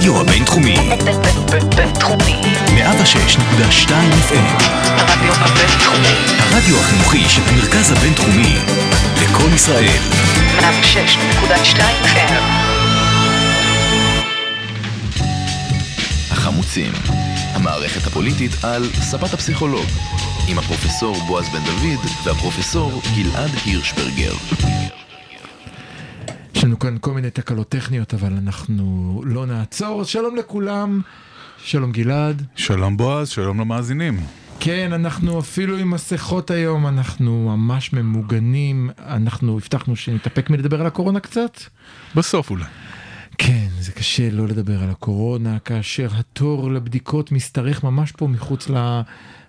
הרדיו הבינתחומי. בינתחומי. 106.2 FM. הרדיו הבינתחומי. הרדיו החינוכי של המרכז הבינתחומי. לקום ישראל. 106.2 FM. החמוצים, המערכת הפוליטית על ספת הפסיכולוג, עם הפרופסור בועז בן דוד והפרופסור גלעד הירשברגר. יש לנו כאן כל מיני תקלות טכניות, אבל אנחנו לא נעצור. אז שלום לכולם, שלום גלעד. שלום בועז, שלום למאזינים. כן, אנחנו אפילו עם מסכות היום, אנחנו ממש ממוגנים. אנחנו הבטחנו שנתאפק מלדבר על הקורונה קצת. בסוף אולי. כן, זה קשה לא לדבר על הקורונה, כאשר התור לבדיקות משתרך ממש פה מחוץ ל-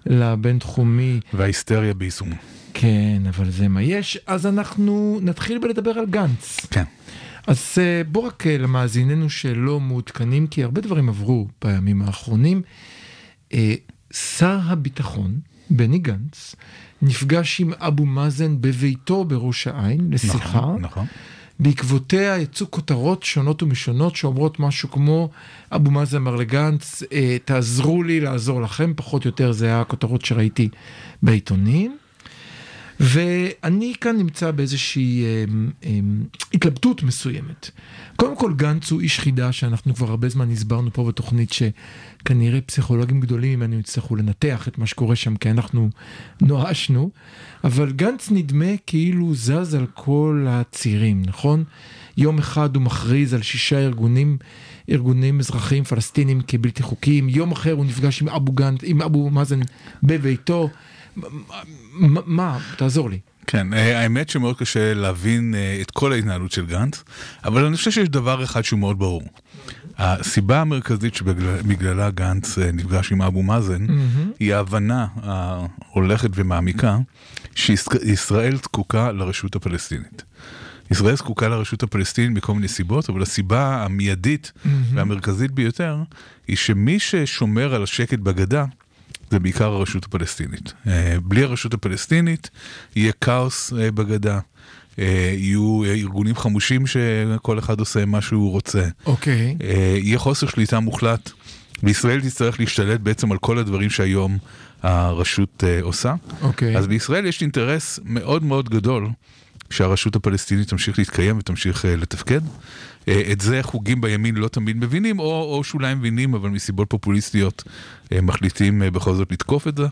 לבינתחומי. וההיסטריה ביישומו. כן, אבל זה מה יש. אז אנחנו נתחיל בלדבר על גנץ. כן. אז אה, בוא רק אה, למאזיננו שלא מעודכנים, כי הרבה דברים עברו בימים האחרונים. אה, שר הביטחון, בני גנץ, נפגש עם אבו מאזן בביתו בראש העין לשיחה. נכון, נכון. בעקבותיה יצאו כותרות שונות ומשונות שאומרות משהו כמו אבו מאזן אמר לגנץ, תעזרו לי לעזור לכם, פחות או יותר זה היה הכותרות שראיתי בעיתונים. ואני כאן נמצא באיזושהי אה, אה, התלבטות מסוימת. קודם כל גנץ הוא איש חידה שאנחנו כבר הרבה זמן הסברנו פה בתוכנית שכנראה פסיכולוגים גדולים ממנו יצטרכו לנתח את מה שקורה שם כי אנחנו נואשנו, אבל גנץ נדמה כאילו זז על כל הצירים, נכון? יום אחד הוא מכריז על שישה ארגונים, ארגונים אזרחיים פלסטינים כבלתי חוקיים, יום אחר הוא נפגש עם אבו, גנץ, עם אבו מאזן בביתו. מה, תעזור לי. כן, אה, האמת שמאוד קשה להבין אה, את כל ההתנהלות של גנץ, אבל אני חושב שיש דבר אחד שהוא מאוד ברור. הסיבה המרכזית שבגללה גנץ אה, נפגש עם אבו מאזן, היא ההבנה ההולכת ומעמיקה שישראל זקוקה לרשות הפלסטינית. ישראל זקוקה לרשות הפלסטינית מכל מיני סיבות, אבל הסיבה המיידית והמרכזית ביותר היא שמי ששומר על השקט בגדה זה בעיקר הרשות הפלסטינית. אה, בלי הרשות הפלסטינית יהיה כאוס אה, בגדה. אה, יהיו ארגונים חמושים שכל אחד עושה מה שהוא רוצה. אוקיי. יהיה חוסר שליטה מוחלט. וישראל תצטרך להשתלט בעצם על כל הדברים שהיום הרשות עושה. אוקיי. אז בישראל יש אינטרס מאוד מאוד גדול שהרשות הפלסטינית תמשיך להתקיים ותמשיך לתפקד. את זה חוגים בימין לא תמיד מבינים, או, או שאולי מבינים, אבל מסיבות פופוליסטיות מחליטים בכל זאת לתקוף את זה.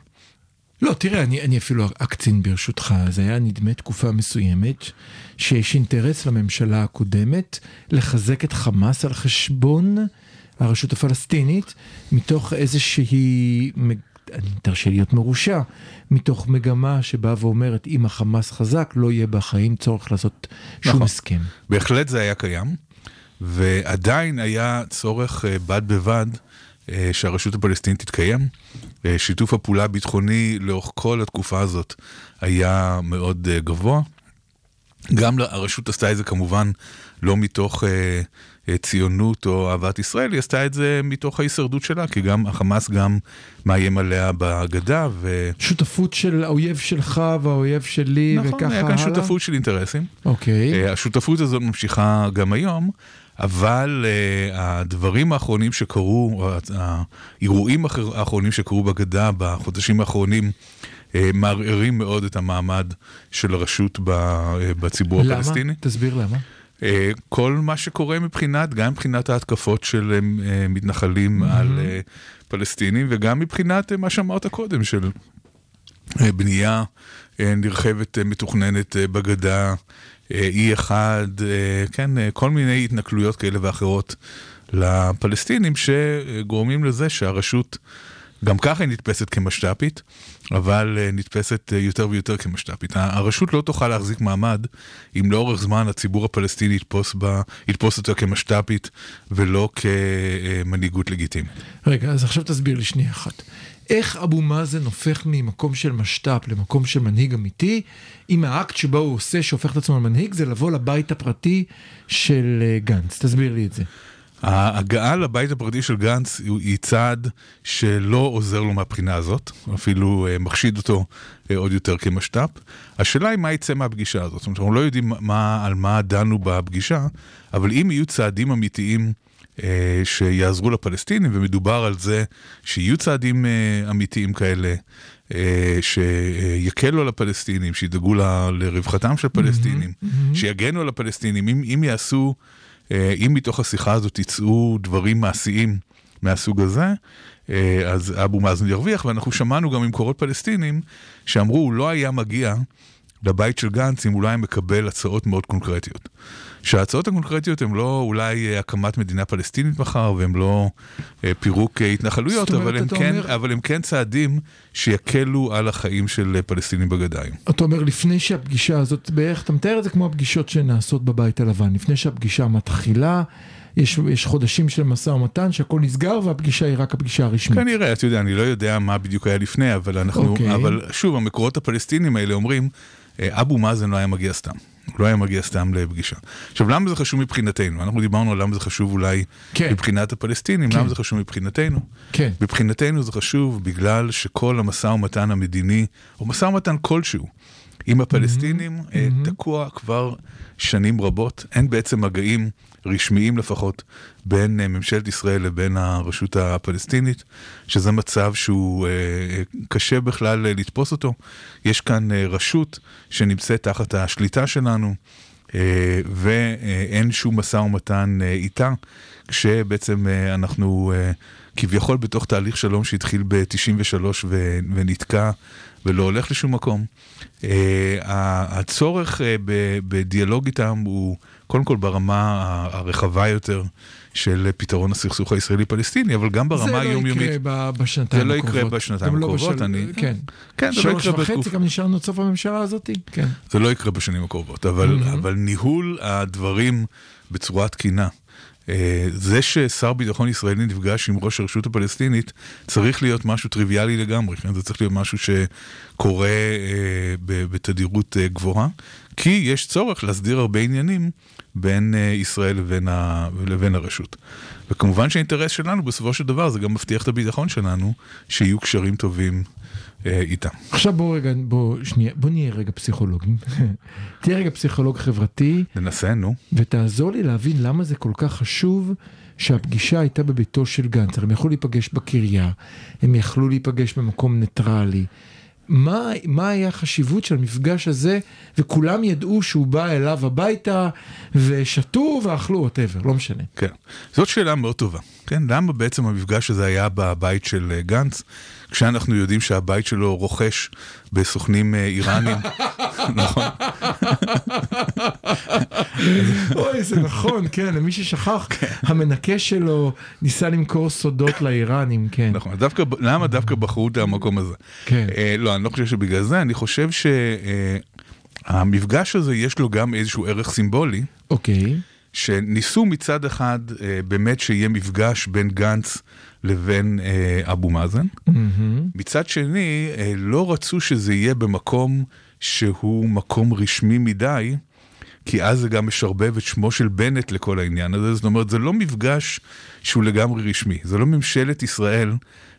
לא, תראה, אני, אני אפילו אקצין ברשותך, זה היה נדמה תקופה מסוימת שיש אינטרס לממשלה הקודמת לחזק את חמאס על חשבון הרשות הפלסטינית, מתוך איזושהי, אני תרשה להיות מרושע, מתוך מגמה שבאה ואומרת, אם החמאס חזק, לא יהיה בחיים צורך לעשות שום נכון. הסכם. בהחלט זה היה קיים. ועדיין היה צורך אה, בד בבד אה, שהרשות הפלסטינית תתקיים. אה, שיתוף הפעולה הביטחוני לאורך כל התקופה הזאת היה מאוד גבוה. גם הרשות עשתה את זה כמובן לא מתוך ציונות או אהבת ישראל, היא עשתה את זה מתוך ההישרדות שלה, כי גם החמאס גם מאיים עליה בגדה. ו... שותפות של האויב שלך והאויב שלי נכון, וככה הלאה? נכון, היה כאן שותפות של אינטרסים. אוקיי. השותפות הזאת ממשיכה גם היום. אבל uh, הדברים האחרונים שקרו, האירועים האחרונים שקרו בגדה בחודשים האחרונים, uh, מערערים מאוד את המעמד של הרשות בציבור למה? הפלסטיני. למה? תסביר למה. Uh, כל מה שקורה מבחינת, גם מבחינת ההתקפות של uh, מתנחלים mm-hmm. על uh, פלסטינים, וגם מבחינת uh, מה שאמרת קודם, של uh, בנייה uh, נרחבת uh, מתוכננת uh, בגדה. E1, כן, כל מיני התנכלויות כאלה ואחרות לפלסטינים שגורמים לזה שהרשות גם ככה היא נתפסת כמשת"פית, אבל נתפסת יותר ויותר כמשת"פית. הרשות לא תוכל להחזיק מעמד אם לאורך זמן הציבור הפלסטיני יתפוס, בה, יתפוס אותה כמשת"פית ולא כמנהיגות לגיטימית. רגע, אז עכשיו תסביר לי שנייה אחת. איך אבו מאזן הופך ממקום של משת"פ למקום של מנהיג אמיתי, אם האקט שבו הוא עושה שהופך את עצמו למנהיג זה לבוא לבית הפרטי של גנץ. תסביר לי את זה. ההגעה לבית הפרטי של גנץ היא צעד שלא עוזר לו מהבחינה הזאת, אפילו מחשיד אותו עוד יותר כמשת"פ. השאלה היא מה יצא מהפגישה הזאת. זאת אומרת, אנחנו לא יודעים מה, על מה דנו בפגישה, אבל אם יהיו צעדים אמיתיים אה, שיעזרו לפלסטינים, ומדובר על זה שיהיו צעדים אה, אמיתיים כאלה, אה, שיקלו על הפלסטינים, שידאגו ל- לרווחתם של הפלסטינים, שיגנו על הפלסטינים, אם, אם יעשו, אה, אם מתוך השיחה הזאת יצאו דברים מעשיים מהסוג הזה, אה, אז אבו מאזן ירוויח, ואנחנו שמענו גם ממקורות פלסטינים שאמרו, הוא לא היה מגיע לבית של גנץ אם היה מקבל הצעות מאוד קונקרטיות. שההצעות הקונקרטיות הן לא אולי אה, הקמת מדינה פלסטינית מחר, והן לא אה, פירוק אה, התנחלויות, אבל הם, כן, אומר- אבל הם כן צעדים שיקלו על החיים של אה, פלסטינים בגדיים. אתה אומר לפני שהפגישה הזאת בערך, אתה מתאר את זה כמו הפגישות שנעשות בבית הלבן, לפני שהפגישה מתחילה, יש, יש חודשים של משא ומתן שהכל נסגר והפגישה היא רק הפגישה הרשמית. כנראה, אתה יודע, אני לא יודע מה בדיוק היה לפני, אבל אנחנו, אוקיי. אבל שוב, המקורות הפלסטינים האלה אומרים, אבו מאזן לא היה מגיע סתם. לא היה מגיע סתם לפגישה. עכשיו, למה זה חשוב מבחינתנו? אנחנו דיברנו על למה זה חשוב אולי כן. מבחינת הפלסטינים, כן. למה זה חשוב מבחינתנו? כן. מבחינתנו זה חשוב בגלל שכל המשא ומתן המדיני, או משא ומתן כלשהו, עם הפלסטינים אה, תקוע כבר שנים רבות. אין בעצם מגעים רשמיים לפחות בין אה, ממשלת ישראל לבין הרשות הפלסטינית, שזה מצב שהוא אה, אה, קשה בכלל לתפוס אותו. יש כאן רשות שנמצאת תחת השליטה שלנו. אה, ואין שום משא ומתן אה, איתה, כשבעצם אה, אנחנו כביכול בתוך תהליך שלום שהתחיל ב-93 ונתקע ולא הולך לשום מקום. הצורך בדיאלוג איתם הוא קודם כל ברמה הרחבה יותר של פתרון הסכסוך הישראלי-פלסטיני, אבל גם ברמה היומיומית. זה לא יקרה בשנתיים זה לא הקרובות. יקרה בשנתיים לא הקרובות, אני- כן. כן, זה לא שלוש יקרה וחצי בתקופה. גם נשארנו עד סוף הממשלה הזאתי? כן. זה לא יקרה בשנים הקרובות, אבל, mm-hmm. אבל ניהול הדברים בצורה תקינה. אה, זה ששר ביטחון ישראלי נפגש עם ראש הרשות הפלסטינית צריך להיות משהו טריוויאלי לגמרי, כן? זה צריך להיות משהו שקורה אה, בתדירות אה, גבוהה, כי יש צורך להסדיר הרבה עניינים בין אה, ישראל לבין, ה, לבין הרשות. וכמובן שהאינטרס שלנו בסופו של דבר זה גם מבטיח את הביטחון שלנו, שיהיו קשרים טובים אה, איתם. עכשיו בוא רגע, בוא שנייה, בוא נהיה רגע פסיכולוגים. תהיה רגע פסיכולוג חברתי ננסה, נו. ותעזור לי להבין למה זה כל כך חשוב שהפגישה הייתה בביתו של גנץ. הם יכלו להיפגש בקריה, הם יכלו להיפגש במקום ניטרלי. מה, מה היה החשיבות של המפגש הזה, וכולם ידעו שהוא בא אליו הביתה, ושתו ואכלו, ווטאבר, לא משנה. כן, זאת שאלה מאוד טובה. כן, למה בעצם המפגש הזה היה בבית של אה, גנץ, כשאנחנו יודעים שהבית שלו רוכש בסוכנים אה, איראנים, נכון? אוי, זה נכון, כן, למי ששכח, המנקה שלו ניסה למכור סודות לאיראנים, כן. נכון, דווקא, למה דווקא בחרו את המקום הזה? כן. אה, לא, אני לא חושב שבגלל זה, אני חושב שהמפגש הזה יש לו גם איזשהו ערך סימבולי. אוקיי, שניסו מצד אחד אה, באמת שיהיה מפגש בין גנץ לבין אה, אבו מאזן. מצד שני, אה, לא רצו שזה יהיה במקום שהוא מקום רשמי מדי, כי אז זה גם משרבב את שמו של בנט לכל העניין הזה. זאת אומרת, זה לא מפגש שהוא לגמרי רשמי. זה לא ממשלת ישראל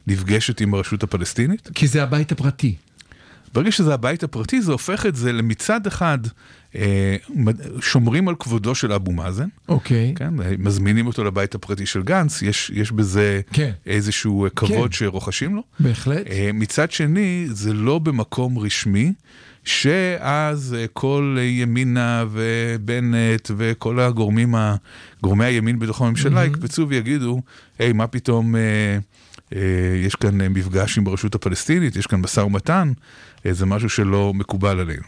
נפגשת עם הרשות הפלסטינית. כי זה הבית הפרטי. ברגע שזה הבית הפרטי, זה הופך את זה למצד אחד, שומרים על כבודו של אבו מאזן. אוקיי. כן, מזמינים אותו לבית הפרטי של גנץ, יש, יש בזה כן. איזשהו אה, כבוד כן. שרוכשים לו. בהחלט. אה, מצד שני, זה לא במקום רשמי, שאז אה, כל אה, ימינה ובנט וכל הגורמים, גורמי הימין בתוך הממשלה יקפצו ויגידו, היי, מה פתאום... אה, אה, יש כאן אה, מפגש עם הרשות הפלסטינית, יש כאן משא ומתן, אה, זה משהו שלא מקובל עלינו.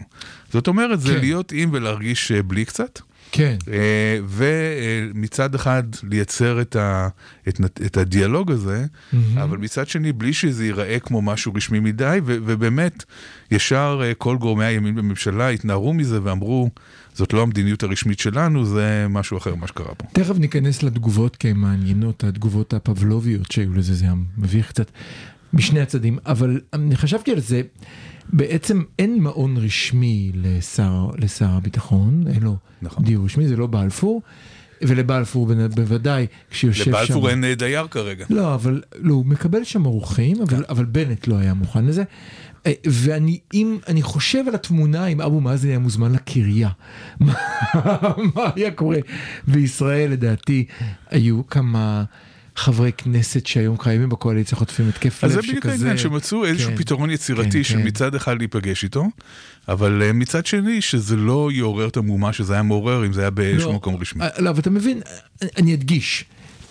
זאת אומרת, זה כן. להיות עם ולהרגיש אה, בלי קצת. כן. אה, ומצד אחד לייצר את, ה, את, את הדיאלוג הזה, אבל מצד שני בלי שזה ייראה כמו משהו רשמי מדי, ו, ובאמת ישר אה, כל גורמי הימין בממשלה התנערו מזה ואמרו, זאת לא המדיניות הרשמית שלנו, זה משהו אחר מה שקרה פה. תכף ניכנס לתגובות כי הן מעניינות, התגובות הפבלוביות שהיו לזה, זה היה מביך קצת משני הצדדים, אבל אני חשבתי על זה, בעצם אין מעון רשמי לשר, לשר הביטחון, אין לו נכון. דיור רשמי, זה לא בלפור, ולבלפור בוודאי כשיושב שם. לבלפור אין אה, דייר כרגע. לא, אבל לא, הוא מקבל שם אורחים, אבל, אבל בנט לא היה מוכן לזה. אה, ואני אם, אני חושב על התמונה אם אבו מאזן היה מוזמן לקריה. מה היה קורה בישראל לדעתי היו כמה חברי כנסת שהיום קיימים בקואליציה חוטפים התקף לב אז שכזה. זה בדיוק העניין, שמצאו איזשהו כן. פתרון יצירתי כן, של כן. אחד להיפגש איתו, אבל אה, מצד שני שזה לא יעורר את המהומה שזה היה מעורר אם זה היה באיזשהו לא, מקום רשמי. אה, לא, אבל אתה מבין, אני- אני אדגיש,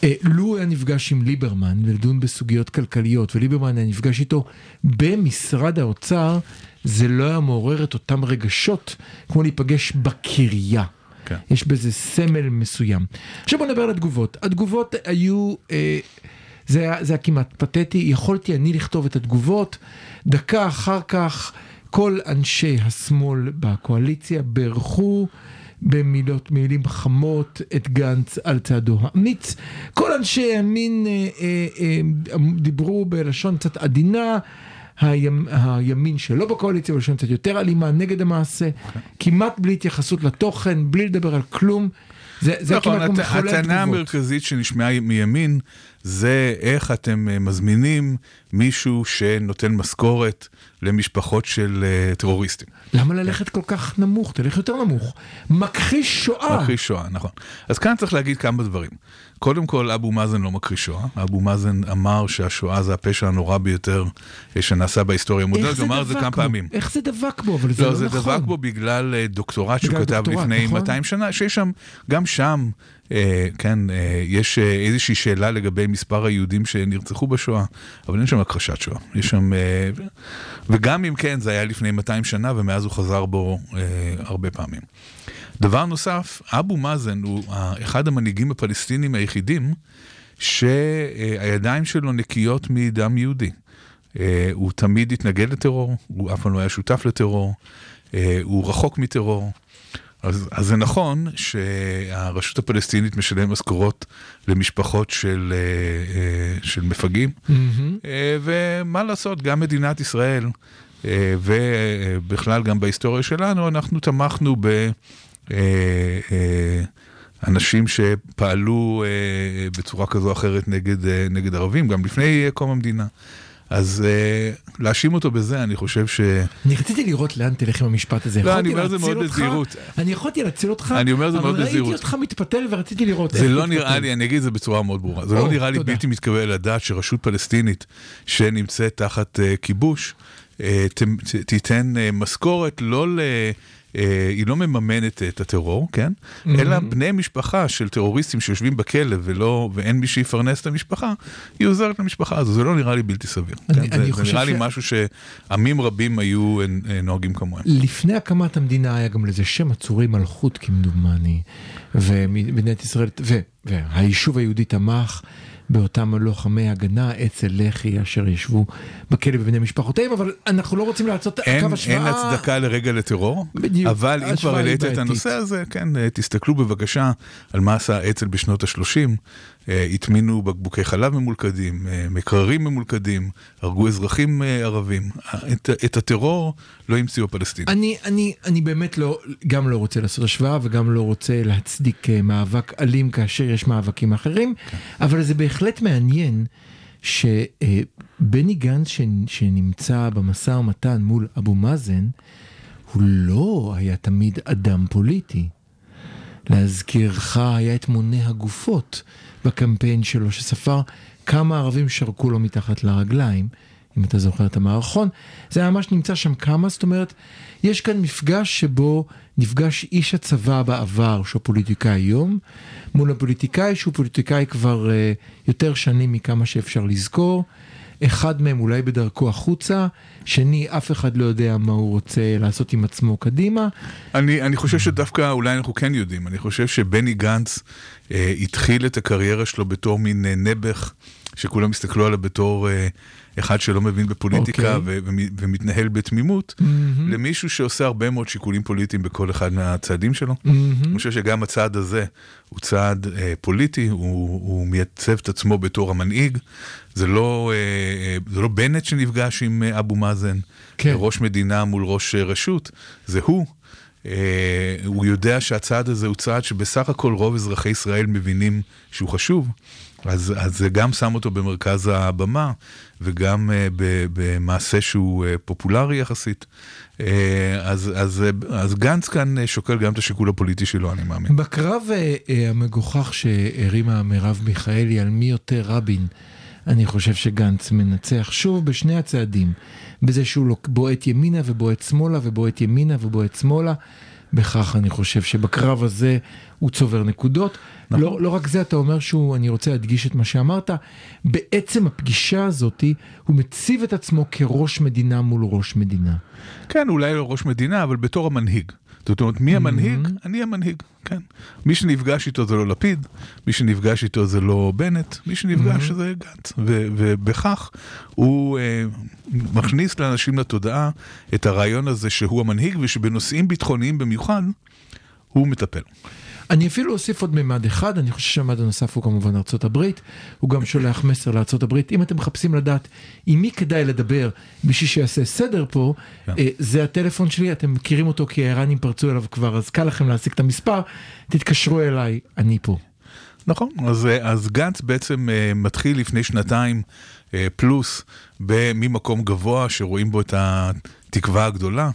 אה, לו היה נפגש עם ליברמן לדון בסוגיות כלכליות, וליברמן היה נפגש איתו במשרד האוצר, זה לא היה מעורר את אותם רגשות כמו להיפגש בקריה. כן. יש בזה סמל מסוים. עכשיו בוא נדבר על התגובות. התגובות היו, אה, זה היה, זה היה כמעט פתטי, יכולתי אני לכתוב את התגובות, דקה אחר כך כל אנשי השמאל בקואליציה בירכו במילות, מילים חמות את גנץ על צעדו האמיץ. כל אנשי הימין אה, אה, אה, דיברו בלשון קצת עדינה. הימ, הימין שלא בקואליציה בלשון קצת יותר אלימה נגד המעשה, כמעט בלי התייחסות לתוכן, בלי לדבר על כלום. זה, זה נכון, כמעט כמו הט- מחולל הטענה תגובות. המרכזית שנשמעה מימין זה איך אתם אה, מזמינים מישהו שנותן משכורת למשפחות של אה, טרוריסטים. למה ללכת כל כך נמוך? תלך יותר נמוך. מכחיש שואה. מכחיש שואה, נכון. אז כאן צריך להגיד כמה דברים. קודם כל, אבו מאזן לא מכחיש שואה. אבו מאזן אמר שהשואה זה הפשע הנורא ביותר אה, שנעשה בהיסטוריה המודרנית, הוא זה אמר את זה כמה? פעמים. איך זה דבק בו? אבל זה לא, לא זה נכון. דבק בו בגלל אה, דוקטורט שהוא כתב לפני נכון. 200 שנה, שיש שם, גם שם, אה, כן, אה, יש אה, איזושהי שאלה לגבי מספר היהודים שנרצחו בשואה, אבל אין שם הכחשת שואה. יש שם, אה, וגם אם כן, זה היה לפני 200 שנה, ומאז הוא חזר בו אה, הרבה פעמים. דבר נוסף, אבו מאזן הוא ה- אחד המנהיגים הפלסטינים היחידים שהידיים שלו נקיות מדם יהודי. אה, הוא תמיד התנגד לטרור, הוא אף פעם לא היה שותף לטרור, אה, הוא רחוק מטרור. אז, אז זה נכון שהרשות הפלסטינית משלמת משכורות למשפחות של, אה, אה, של מפגעים. אה, ומה לעשות, גם מדינת ישראל, אה, ובכלל גם בהיסטוריה שלנו, אנחנו תמכנו ב... אה, אה, אנשים שפעלו אה, בצורה כזו או אחרת נגד, נגד ערבים, גם לפני קום המדינה. אז אה, להאשים אותו בזה, אני חושב ש... אני רציתי לראות לאן תלך עם המשפט הזה. לא, אני אומר את זה מאוד בזהירות. אני יכולתי להציל אותך, אני אומר את זה מאוד אבל בזהירות. ראיתי אותך מתפתל ורציתי לראות זה לא. נראה לי, אני אגיד את זה בצורה מאוד ברורה, זה לא נראה לי. בלתי מתקבל על הדעת שרשות פלסטינית שנמצאת תחת אה, כיבוש, אה, ת- ת- תיתן אה, משכורת לא ל... אה, היא לא מממנת את הטרור, כן? אלא בני משפחה של טרוריסטים שיושבים בכלא ולא, ואין מי שיפרנס את המשפחה, היא עוזרת למשפחה הזו, זה לא נראה לי בלתי סביר. אני- כן? אני זה, זה נראה לי ש- משהו שעמים רבים היו אה, נוהגים כמוהם. לפני הקמת המדינה היה גם לזה שם עצורי מלכות כמדומני, ומדינת ישראל, ו, והיישוב היהודי תמך באותם לוחמי הגנה, אצל לח"י אשר ישבו בכלא בבני משפחותיהם, אבל אנחנו לא רוצים לעשות קו השוואה. אין הצדקה לרגע לטרור, בדיוק, אבל אם כבר העלית את. הנושא הזה, כן, תסתכלו בבקשה על מה עשה האצ"ל בשנות ה-30, הטמינו בקבוקי חלב ממולכדים, אה, מקררים ממולכדים, הרגו אזרחים אה, ערבים. את, את הטרור לא המציאו הפלסטינים. אני, אני, אני באמת לא, גם לא רוצה לעשות השוואה וגם לא רוצה להצדיק אה, מאבק אלים כאשר יש מאבקים אחרים, אבל זה בהחלט מעניין שבני גנץ שנמצא במשא ומתן מול אבו מאזן, הוא לא היה תמיד אדם פוליטי. להזכירך, היה את מונה הגופות בקמפיין שלו, שספר כמה ערבים שרקו לו מתחת לרגליים, אם אתה זוכר את המערכון. זה ממש נמצא שם כמה, זאת אומרת, יש כאן מפגש שבו נפגש איש הצבא בעבר, שהוא פוליטיקאי היום, מול הפוליטיקאי שהוא פוליטיקאי כבר uh, יותר שנים מכמה שאפשר לזכור. אחד מהם אולי בדרכו החוצה, שני אף אחד לא יודע מה הוא רוצה לעשות עם עצמו קדימה. אני, אני חושב שדווקא אולי אנחנו כן יודעים, אני חושב שבני גנץ אה, התחיל את הקריירה שלו בתור מין אה, נעבך, שכולם הסתכלו עליו בתור אה, אחד שלא מבין בפוליטיקה אוקיי. ו- ומ- ומתנהל בתמימות, למישהו שעושה הרבה מאוד שיקולים פוליטיים בכל אחד מהצעדים שלו. אני חושב שגם הצעד הזה הוא צעד אה, פוליטי, הוא, הוא מייצב את עצמו בתור המנהיג. זה לא, אה, אה, זה לא בנט שנפגש עם אה, אבו מאזן, כן. ראש מדינה מול ראש אה, רשות, זה הוא. אה, הוא יודע שהצעד הזה הוא צעד שבסך הכל רוב אזרחי ישראל מבינים שהוא חשוב, אז, אז זה גם שם אותו במרכז הבמה, וגם ב- במעשה שהוא אה, פופולרי יחסית. אז, אז, אז גנץ כאן שוקל גם את השיקול הפוליטי שלו, אני מאמין. בקרב המגוחך שהרימה מרב מיכאלי על מי יותר רבין, אני חושב שגנץ מנצח שוב בשני הצעדים. בזה שהוא בועט ימינה ובועט שמאלה ובועט ימינה ובועט שמאלה. בכך אני חושב שבקרב הזה הוא צובר נקודות. נכון. לא, לא רק זה, אתה אומר שהוא, אני רוצה להדגיש את מה שאמרת, בעצם הפגישה הזאתי, הוא מציב את עצמו כראש מדינה מול ראש מדינה. כן, אולי לא ראש מדינה, אבל בתור המנהיג. זאת אומרת, מי המנהיג? אני המנהיג, כן. מי שנפגש איתו זה לא לפיד, מי שנפגש איתו זה לא בנט, מי שנפגש זה גנץ. ו- ובכך הוא אה, מכניס לאנשים לתודעה את הרעיון הזה שהוא המנהיג, ושבנושאים ביטחוניים במיוחד, הוא מטפל. אני אפילו אוסיף עוד ממד אחד, אני חושב שהממד הנוסף הוא כמובן הברית, הוא גם שולח מסר הברית. אם אתם מחפשים לדעת עם מי כדאי לדבר בשביל שיעשה סדר פה, כן. אה, זה הטלפון שלי, אתם מכירים אותו כי האיראנים פרצו אליו כבר, אז קל לכם להשיג את המספר, תתקשרו אליי, אני פה. נכון, אז, אה, אז גנץ בעצם אה, מתחיל לפני שנתיים פלוס ממקום גבוה שרואים בו את התקווה הגדולה,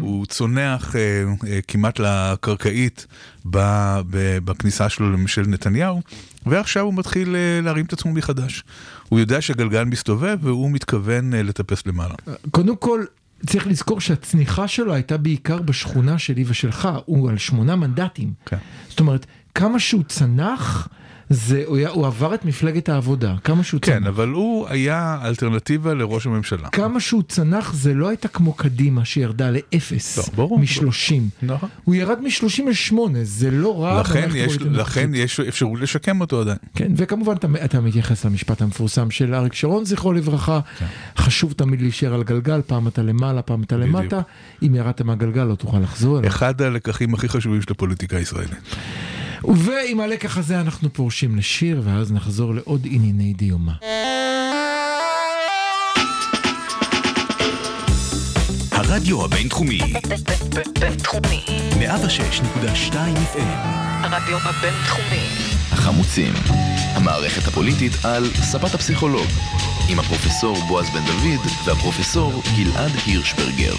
הוא צונח אה, אה, כמעט לקרקעית ב- ב- בכניסה שלו לממשל נתניהו, ועכשיו הוא מתחיל אה, להרים את עצמו מחדש. הוא יודע שגלגל מסתובב והוא מתכוון אה, לטפס למעלה. קודם כל, צריך לזכור שהצניחה שלו הייתה בעיקר בשכונה שלי ושלך, הוא על שמונה מנדטים. כן. זאת אומרת, כמה שהוא צנח, זה, הוא, היה, הוא עבר את מפלגת העבודה, כמה שהוא צנח. כן, אבל הוא היה אלטרנטיבה לראש הממשלה. כמה שהוא צנח זה לא הייתה כמו קדימה שירדה לאפס, לא, ברור, משלושים. נכון. הוא ירד משלושים לשמונה, זה לא רע. לכן יש, לכן. יש אפשרות לשקם אותו עדיין. כן, וכמובן אתה, אתה מתייחס למשפט המפורסם של אריק שרון, זכרו לברכה. כן. חשוב תמיד להישאר על גלגל, פעם אתה למעלה, פעם אתה בדיוק. למטה. אם ירדת מהגלגל לא תוכל לחזור אליו. אחד הלקחים הכי חשובים של הפוליטיקה הישראלית. ועם הלקח הזה אנחנו פורשים לשיר, ואז נחזור לעוד ענייני דיומא. הרדיו הבינתחומי, בינתחומי. 106.2 FM, הרדיו הבינתחומי. החמוצים, המערכת הפוליטית על ספת הפסיכולוג, עם הפרופסור בועז בן דוד והפרופסור גלעד הירשברגר.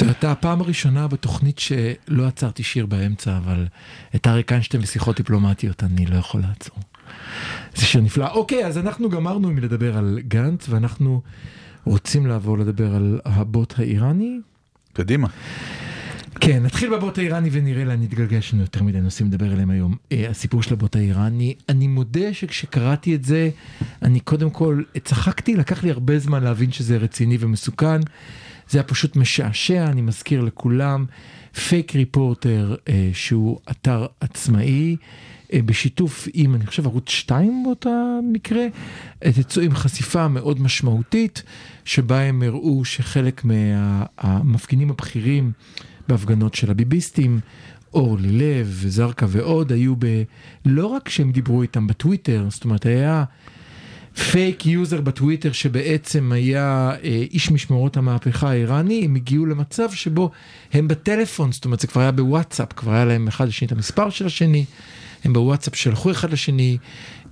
זו הייתה הפעם הראשונה בתוכנית שלא עצרתי שיר באמצע, אבל את אריק איינשטיין ושיחות דיפלומטיות אני לא יכול לעצור. זה שיר נפלא. אוקיי, אז אנחנו גמרנו מלדבר על גנץ, ואנחנו רוצים לעבור לדבר על הבוט האיראני. קדימה. כן, נתחיל בבוט האיראני ונראה לאן נתגלגל, יש לנו יותר מדי נושאים לדבר עליהם היום. אה, הסיפור של הבוט האיראני, אני מודה שכשקראתי את זה, אני קודם כל צחקתי, לקח לי הרבה זמן להבין שזה רציני ומסוכן. זה היה פשוט משעשע, אני מזכיר לכולם, פייק ריפורטר אה, שהוא אתר עצמאי. אה, בשיתוף עם, אני חושב, ערוץ 2 באותה מקרה, אה, תצאו עם חשיפה מאוד משמעותית, שבה הם הראו שחלק מהמפגינים הבכירים בהפגנות של הביביסטים, אורלי לב וזרקא ועוד, היו ב... לא רק שהם דיברו איתם בטוויטר, זאת אומרת, היה fake user בטוויטר שבעצם היה אה, איש משמרות המהפכה האיראני, הם הגיעו למצב שבו הם בטלפון, זאת אומרת זה כבר היה בוואטסאפ, כבר היה להם אחד לשני את המספר של השני, הם בוואטסאפ שלחו אחד לשני,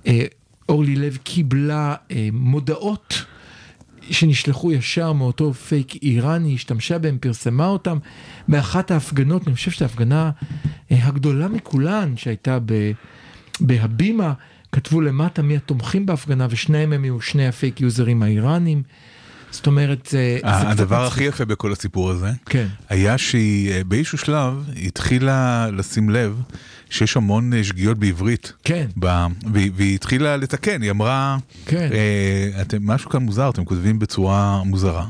אה, אורלי לב קיבלה אה, מודעות שנשלחו ישר מאותו פייק איראני, השתמשה בהם, פרסמה אותם. באחת ההפגנות, אני חושב שזו ההפגנה אה, הגדולה מכולן שהייתה בהבימה, כתבו למטה מי התומכים בהפגנה ושניהם הם היו שני הפייק יוזרים האיראנים. זאת אומרת, זה... זה הדבר. הכי יפה בכל הסיפור הזה, כן. היה שהיא אה, באיזשהו שלב התחילה לשים לב שיש המון אה, שגיאות בעברית. כן. ב... והיא, והיא התחילה לתקן, היא אמרה, כן. אה, אתם, משהו כאן מוזר, אתם כותבים בצורה מוזרה.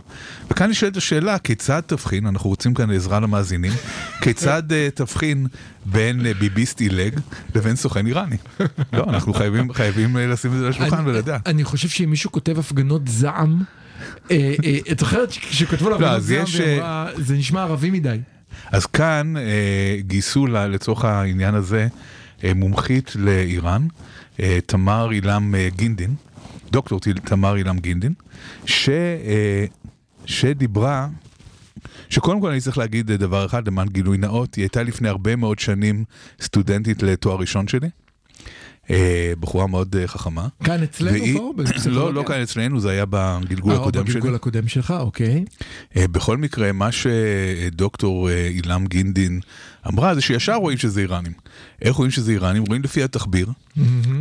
וכאן נשאלת השאלה, כיצד תבחין, אנחנו רוצים כאן עזרה למאזינים, כיצד אה, תבחין בין אה, ביביסט עילג לבין סוכן איראני? לא, אנחנו חייבים, חייבים אה, לשים את זה על השולחן אני- ולדעת. אני חושב שאם מישהו כותב הפגנות זעם, אה, אה, את זוכרת שכתבו הפגנות לא, זעם והיא אה, אמרה, זה נשמע ערבי מדי. אז כאן אה, גייסו לה, לצורך העניין הזה אה, מומחית לאיראן, אה, תמר אילם אה, גינדין, דוקטור תמר אילם גינדין, ש, אה, שדיברה, שקודם כל אני צריך להגיד דבר אחד למען גילוי נאות, היא הייתה לפני הרבה מאוד שנים סטודנטית לתואר ראשון שלי. אה, בחורה מאוד אה, חכמה. כאן אצלנו פה? לא, לא כאן אצלנו, זה היה בגלגול אה, הקודם שלי. בגלגול הקודם שלך, אוקיי. בכל מקרה, מה שדוקטור אילם גינדין אמרה זה שישר רואים שזה איראנים. איך רואים שזה איראנים? רואים לפי התחביר,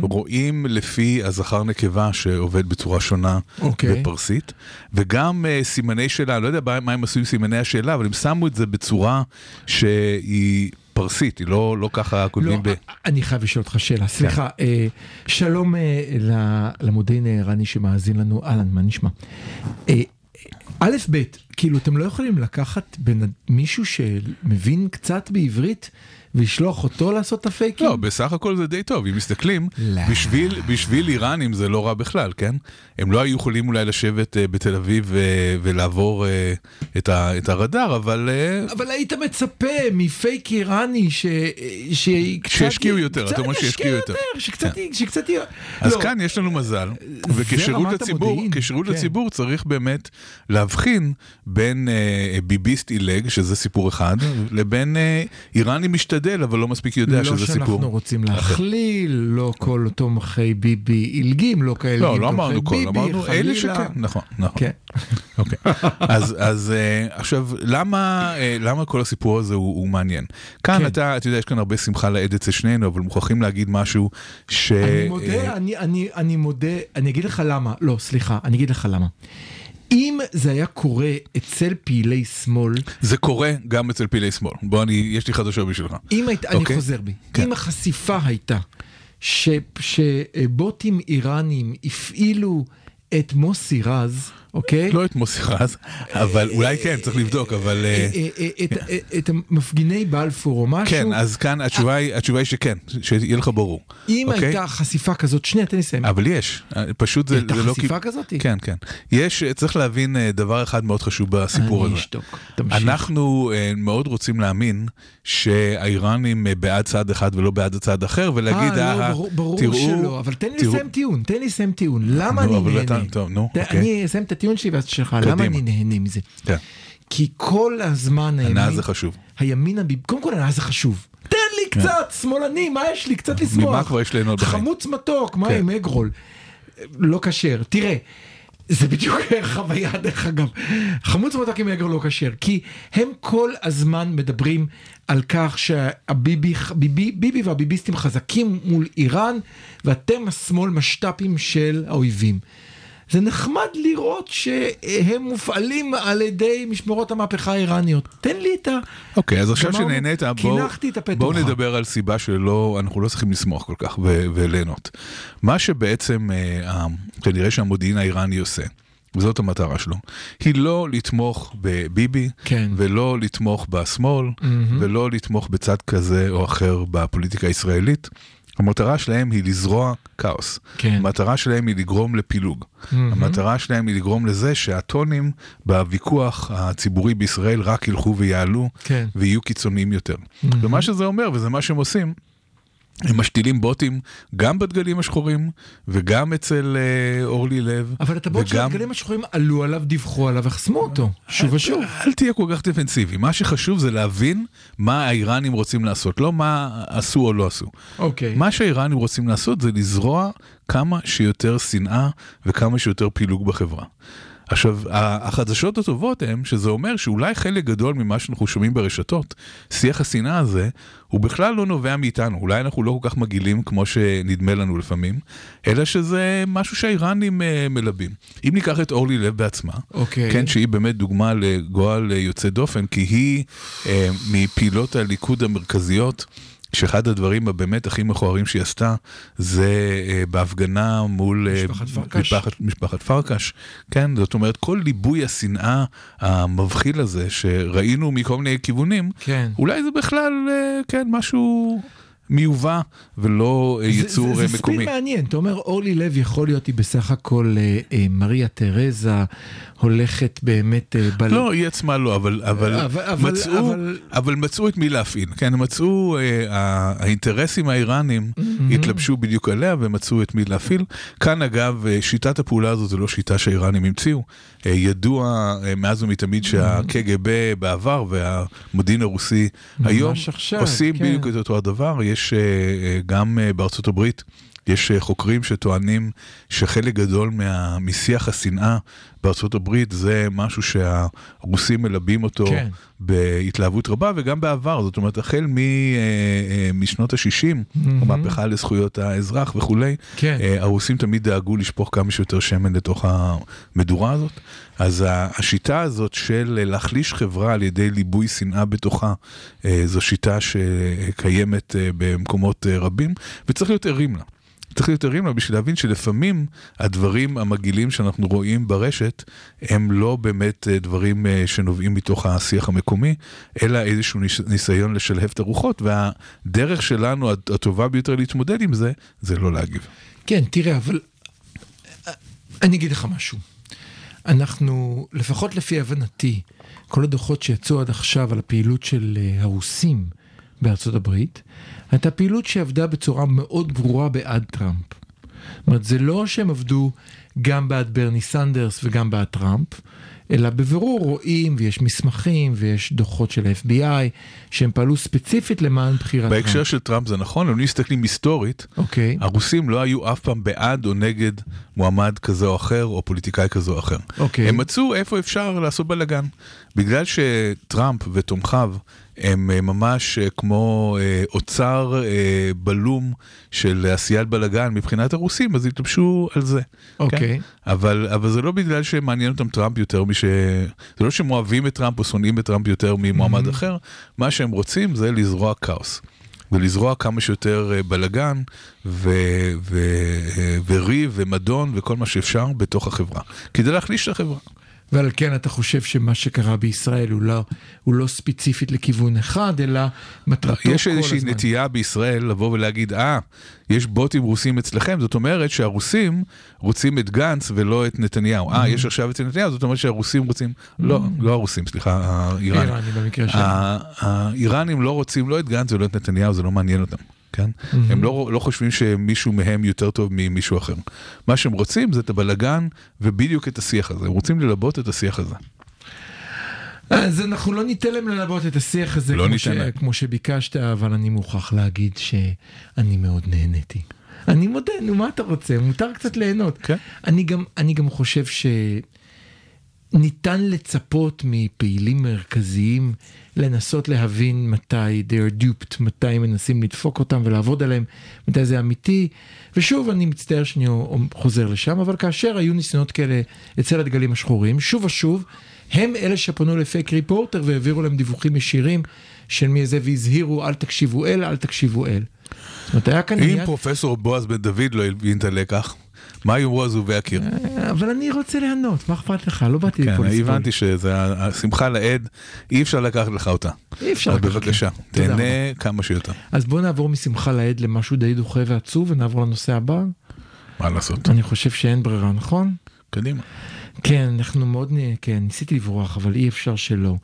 רואים לפי הזכר נקבה שעובד בצורה שונה אוקיי. בפרסית, וגם סימני שאלה, לא יודע מה הם עשו עם סימני השאלה, אבל הם שמו את זה בצורה שהיא פרסית, היא לא, לא ככה לא, כותבים ב... אני חייב לשאול אותך שאלה, סליחה, אה, שלום אה, למודיעין הערני שמאזין לנו, אהלן, מה נשמע? אה, א', ב', כאילו אתם לא יכולים לקחת בן, מישהו שמבין קצת בעברית ולשלוח אותו לעשות את הפייקים? לא, בסך הכל זה די טוב, אם מסתכלים, לא. בשביל, בשביל איראנים זה לא רע בכלל, כן? הם לא היו יכולים אולי לשבת אה, בתל אביב אה, ולעבור אה, את, ה, את הרדאר, אבל... אה, אבל היית מצפה מפייק איראני ש... שקצת... שישקיעו יותר, אתה אומר שישקיעו ישקיעו יותר. שקצת... כן. שקצת... אז לא, כאן יש לנו מזל, וכשירות לציבור, כן. לציבור צריך באמת להבחין בין אה, ביביסט עילג, שזה סיפור אחד, לבין אה, איראני משתדל, אבל לא מספיק יודע לא שזה סיפור. שאנחנו רוצים להכליל, לא כל תומכי ביבי עילגים, לא כאלה לא, לא אמרנו כל, ביבי, אמרנו אלה. שכן, נכון, נכון. כן. אוקיי. אז, אז אה, עכשיו, למה, אה, למה כל הסיפור הזה הוא, הוא מעניין? כאן כן. אתה, אתה יודע, יש כאן הרבה שמחה לאיד אצל שנינו, אבל מוכרחים להגיד משהו ש... אני מודה, אה, אני, אני, אני מודה, אני אגיד לך למה, לא, סליחה, אני אגיד לך למה. אם זה היה קורה אצל פעילי שמאל, זה קורה גם אצל פעילי שמאל. בוא, אני, יש לי חדשות בשבילך. אם היית, אני אוקיי. חוזר בי, כן. אם החשיפה הייתה ש, שבוטים איראנים הפעילו את מוסי רז, אוקיי? לא את מוסי רז, אבל אולי כן, צריך לבדוק, אבל... אה, אה, אה, את- המפגיני בלפור או משהו, כן, אז כאן התשובה היא, שכן, שיהיה לך ברור. אם אוקיי? הייתה חשיפה כזאת, שנייה, תן לי לסיים. אבל יש, פשוט זה, הייתה לא... חשיפה כיו- כזאת? כן, כן. יש, צריך להבין דבר אחד מאוד חשוב בסיפור אני הזה. אשתוק, תמשיך. אנחנו מאוד רוצים להאמין שהאיראנים בעד צד אחד ולא בעד הצד אחר, ולהגיד, אה, לא, "אה, ברור, תראו, שלא, אבל תן לי תראו." לסיים טיעון, תן לי לסיים טיעון, למה אני נהנה? טוב, נו, אוקיי. אני אסיים את הטיעון שלי ואז שלך, למה. אני נהנה מזה? כן. כי כל הזמן הימין, הנאה זה חשוב. הימין, הביב- קודם כל הנאה זה חשוב. תן לי קצת, שמאלני, מה יש לי? קצת לשמוח. כן. ממה כבר יש ליהנות בחיים? חמוץ מתוק, מה כן. עם אגרול? לא כשר. תראה, זה בדיוק חוויה דרך אגב. חמוץ מתוק עם אגרול לא כשר. כי הם כל הזמן מדברים על כך שהביבי ביבי, ביבי והביביסטים חזקים מול איראן, ואתם השמאל משת"פים של האויבים. זה נחמד לראות שהם מופעלים על ידי משמרות המהפכה האיראניות. תן לי את ה... אוקיי, אז עכשיו שנהנית, בואו. בואו נדבר על סיבה שלא, אנחנו לא צריכים לשמוח כל כך ו- וליהנות. מה שבעצם אה, כנראה שהמודיעין האיראני עושה, וזאת המטרה שלו, היא לא לתמוך בביבי, כן. ולא לתמוך בשמאל, ולא לתמוך בצד כזה או אחר בפוליטיקה הישראלית. המטרה שלהם היא לזרוע כאוס. כן. המטרה שלהם היא לגרום לפילוג. המטרה שלהם היא לגרום לזה שהטונים בוויכוח הציבורי בישראל רק ילכו ויעלו כן. ויהיו קיצוניים יותר. ומה שזה אומר, וזה מה שהם עושים, הם משתילים בוטים גם בדגלים השחורים וגם אצל אה, אורלי לב. אבל את הבוט של וגם- הדגלים השחורים עלו עליו, דיווחו עליו, וחסמו אותו. שוב ושוב. אל תהיה כל כך דפנסיבי, מה שחשוב זה להבין מה האיראנים רוצים לעשות, לא מה עשו או לא עשו. אוקיי. מה שהאיראנים רוצים לעשות זה לזרוע כמה שיותר שנאה וכמה שיותר פילוג בחברה. עכשיו, החדשות הטובות הן שזה אומר שאולי חלק גדול ממה שאנחנו שומעים ברשתות, שיח השנאה הזה, הוא בכלל לא נובע מאיתנו. אולי אנחנו לא כל כך מגעילים כמו שנדמה לנו לפעמים, אלא שזה משהו שהאיראנים אה, מלבים. אם ניקח את אורלי לב בעצמה, אוקיי. כן, שהיא באמת דוגמה לגועל אה, יוצא דופן, כי היא אה, מפעילות הליכוד המרכזיות. שאחד הדברים הבאמת הכי מכוערים שהיא עשתה זה אה, בהפגנה מול אה, משפחת פרקש. משפחת, משפחת פרקש, כן, זאת אומרת כל ליבוי השנאה המבחיל הזה שראינו מכל מיני כיוונים, כן. אולי זה בכלל, אה, כן, משהו, מיובא ולא אה, זה- יצור זה, אה, זה מקומי. ספין מעניין, אתה אומר אורלי לב יכול להיות היא בסך הכל אה, אה, מריה תרזה הולכת באמת אה, בל... לא, היא עצמה לא, אבל, אבל, אבל- אבל- מצאו, אבל- אבל... מצאו את מי להפעיל, כן, מצאו, אה, האינטרסים האיראנים התלבשו בדיוק עליה ומצאו את מי להפעיל. כאן אגב, אה, שיטת הפעולה הזאת זו לא שיטה שהאיראנים המציאו. אה, ידוע אה, מאז ומתמיד שהקג"ב בעבר והמודיעין הרוסי היום עושים כן. בדיוק את אותו הדבר, יש אה, גם בארצות הברית. יש אה, חוקרים שטוענים שחלק גדול מה, משיח השנאה בארצות הברית זה משהו שהרוסים מלבים אותו כן. בהתלהבות רבה וגם בעבר, זאת אומרת החל מ, אה, אה, משנות ה-60, המהפכה לזכויות האזרח וכולי, כן. הרוסים תמיד דאגו לשפוך כמה שיותר שמן לתוך המדורה הזאת. אז השיטה הזאת של להחליש חברה על ידי ליבוי שנאה בתוכה, זו שיטה שקיימת במקומות רבים, וצריך להיות ערים לה. צריך להיות ערים לה בשביל להבין שלפעמים הדברים המגעילים שאנחנו רואים ברשת הם לא באמת אה, דברים אה, שנובעים מתוך השיח המקומי, אלא איזשהו ניס- ניסיון לשלהב את הרוחות, והדרך שלנו הט- הטובה ביותר להתמודד עם זה, זה לא להגיב. כן, תראה, אבל אה, אני אגיד לך משהו. אנחנו, לפחות לפי הבנתי, כל הדוחות שיצאו עד עכשיו על הפעילות של הרוסים בארצות הברית, הייתה פעילות שעבדה בצורה מאוד ברורה בעד טראמפ. זאת אומרת, זה לא שהם עבדו גם בעד ברני סנדרס וגם בעד טראמפ, אלא בבירור רואים ויש מסמכים ויש דוחות של ה-FBI שהם פעלו ספציפית למען בחירת טראמפ. בהקשר של טראמפ זה נכון, אם מסתכלים היסטורית, אוקיי. הרוסים לא היו אף פעם בעד או נגד מועמד כזה או אחר, או פוליטיקאי כזה או אחר. אוקיי. הם מצאו איפה אפשר לעשות בלאגן. בגלל שטראמפ ותומכיו הם אה, ממש אה, כמו אה, אוצר בלום של עשיית בלאגן מבחינת הרוסים, אז התלבשו על זה. אוקיי. כן? אבל, אבל זה לא בגלל שמעניין אותם טראמפ יותר מש... זה לא שהם אוהבים את טראמפ או שונאים את טראמפ יותר ממועמד Mm-hmm. אחר, מה שהם רוצים זה לזרוע כאוס. ולזרוע כמה שיותר אה, בלגן ו- ו- אה, וריב ומדון וכל מה שאפשר בתוך החברה, כדי להחליש את החברה. ועל כן אתה חושב שמה שקרה בישראל הוא לא, הוא לא ספציפית לכיוון אחד, אלא מטרתו כל יש הזמן. איזושהי נטייה בישראל לבוא ולהגיד, אה, יש בוטים רוסים אצלכם, זאת אומרת שהרוסים רוצים את גנץ ולא את נתניהו. אה, יש עכשיו את נתניהו, זאת אומרת שהרוסים רוצים, לא, לא הרוסים, סליחה, האיראנים. איראני במקרה שלנו. האיראנים לא רוצים לא את גנץ ולא את נתניהו, זה לא מעניין אותם. כן? הם לא, לא חושבים שמישהו מהם יותר טוב ממישהו אחר. מה שהם רוצים זה את הבלגן ובדיוק את השיח הזה, הם רוצים ללבות את השיח הזה. אז אנחנו לא ניתן להם ללבות את השיח הזה לא כמו, ש... להם. כמו שביקשת, אבל אני מוכרח להגיד שאני מאוד נהניתי. אני מודה, נו מה אתה רוצה? מותר קצת ליהנות. כן. אני, גם, אני גם חושב שניתן לצפות מפעילים מרכזיים לנסות להבין מתי they are duped, מתי מנסים לדפוק אותם ולעבוד עליהם, מתי זה אמיתי. ושוב, אני מצטער שאני חוזר לשם, אבל כאשר היו ניסיונות כאלה אצל הדגלים השחורים, שוב ושוב, הם אלה שפנו לפייק ריפורטר והעבירו להם דיווחים ישירים של מי זה והזהירו אל תקשיבו אל, אל תקשיבו אל. זאת אומרת, היה כאן אם. פרופסור בועז בן דוד לא הבין את הלקח, מה יאמרו הזובי הקיר? אבל אני רוצה ליהנות, מה אכפת לך? לא באתי כן, לפה לסבול. הבנתי שזה השמחה לאיד, אי אפשר לקחת לך אותה. אי אפשר אז לקחת בבקשה, לי. תודה תהנה. כמה שיותר. אז בוא נעבור משמחה לעד למשהו די דוחה ועצוב ונעבור לנושא הבא. מה לעשות? אני חושב שאין ברירה, נכון? קדימה. כן, אנחנו מאוד, כן, ניסיתי לברוח, אבל אי אפשר שלא.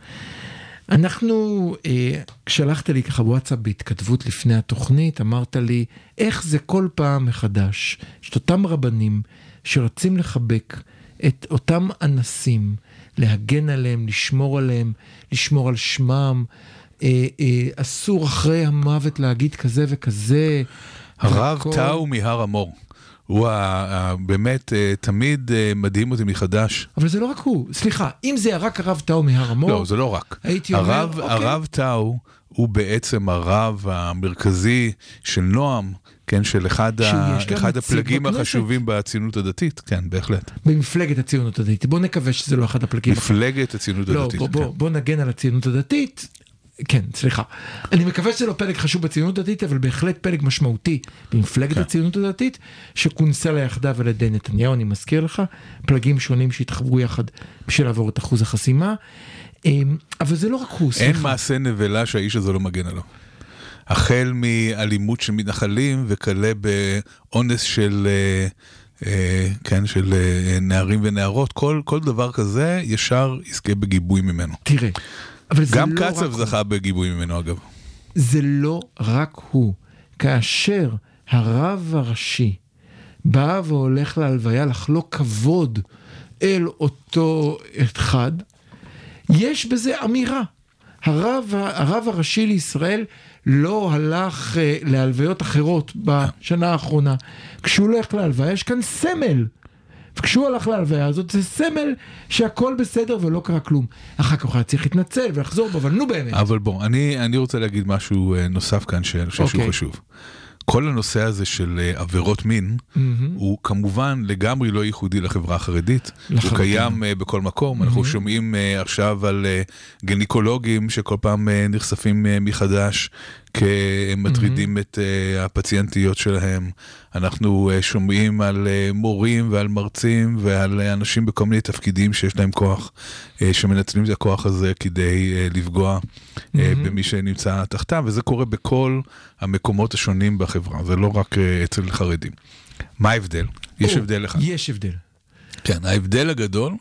אנחנו, אה, שלחת לי ככה וואטסאפ בהתכתבות לפני התוכנית, אמרת לי, איך זה כל פעם מחדש, יש את אותם רבנים שרוצים לחבק את אותם אנסים, להגן עליהם, לשמור עליהם, לשמור על שמם, אה, אה, אסור אחרי המוות להגיד כזה וכזה. הרב. טאו מהר המור. הוא באמת אה, תמיד אה, מדהים אותי מחדש. אבל זה לא רק הוא, סליחה, אם זה רק הרב טאו מהר המור, לא, זה לא רק. הייתי אומר, הרב, אוקיי. הרב טאו הוא בעצם הרב המרכזי של נועם, כן, של אחד, ה, אחד הפלגים בכנסת. החשובים בציונות הדתית, כן, בהחלט. במפלגת הציונות הדתית. בוא נקווה שזה לא אחד הפלגים. מפלגת הציונות לא, הדתית. בוא, בוא, כן. בוא נגן על הציונות הדתית. כן, סליחה. אני מקווה שזה לא פלג חשוב בציונות הדתית, אבל בהחלט פלג משמעותי במפלגת כן. הציונות הדתית, שכונסה לה יחדיו על ידי נתניהו, אני מזכיר לך, פלגים שונים שהתחברו יחד בשביל לעבור את אחוז החסימה. אמ, אבל זה לא רק הוא, אין סליחה. מעשה נבלה שהאיש הזה לא מגן עליו. החל מאלימות של מתנחלים וכלה באונס של... אה, אה, כן, של אה, נערים ונערות, כל, כל דבר כזה ישר יזכה בגיבוי ממנו. תראה, אבל זה גם לא רק קצב הוא. זכה בגיבוי ממנו אגב. זה לא רק הוא. כאשר הרב הראשי בא והולך להלוויה לחלוק כבוד אל אותו אחד, יש בזה אמירה. הרב, הרב הראשי לישראל לא הלך אה, להלוויות אחרות בשנה האחרונה. כשהוא הולך להלוויה יש כאן סמל. וכשהוא הלך להלוויה הזאת זה סמל שהכל בסדר ולא קרה כלום. אחר כך הוא היה צריך להתנצל ולחזור בו, אבל נו באמת. אבל בוא, אני, אני רוצה להגיד משהו אה, נוסף כאן שאני חושב שהוא אוקיי. חשוב. כל הנושא הזה של אה, עבירות מין הוא כמובן לגמרי לא ייחודי לחברה החרדית, הוא לחלוטין. קיים אה, בכל מקום, אנחנו שומעים אה, עכשיו על אה, גניקולוגים שכל פעם אה, נחשפים אה, מחדש כמטרידים את אה, הפציינטיות שלהם, אנחנו אה, שומעים על אה, מורים ועל מרצים ועל אה, אנשים בכל מיני תפקידים שיש להם כוח, אה, שמנצלים את הכוח הזה כדי אה, לפגוע אה, במי שנמצא תחתם, וזה קורה בכל המקומות השונים בחברה, זה לא רק אה, אצל חרדים. מה ההבדל? יש הבדל אחד. יש הבדל. כן, ההבדל הגדול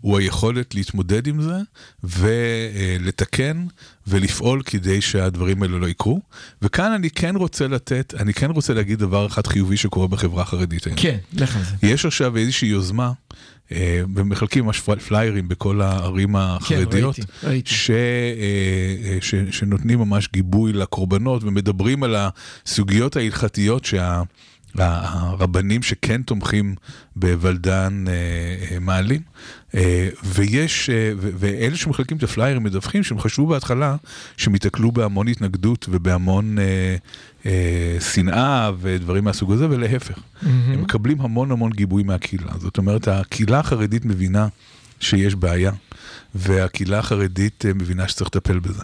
הוא היכולת להתמודד עם זה ולתקן ולפעול כדי שהדברים האלה לא יקרו. וכאן אני כן רוצה לתת, אני כן רוצה להגיד דבר אחד חיובי שקורה בחברה החרדית היום. כן, לך על זה. יש עכשיו איזושהי יוזמה, אה, ומחלקים ממש פל- פליירים בכל הערים החרדיות, ראיתי, ראיתי. ש, אה, אה, ש, שנותנים ממש גיבוי לקורבנות ומדברים על הסוגיות ההלכתיות שה... הרבנים שכן תומכים בוולדן אה, אה, מעלים, אה, ויש, ואלה שמחלקים את הפליירים מדווחים שהם חשבו בהתחלה שהם ייתקלו בהמון התנגדות ובהמון אה, אה, שנאה ודברים מהסוג הזה, ולהפך. הם מקבלים המון המון גיבוי מהקהילה. זאת אומרת, הקהילה החרדית מבינה שיש בעיה, והקהילה החרדית מבינה שצריך לטפל בזה.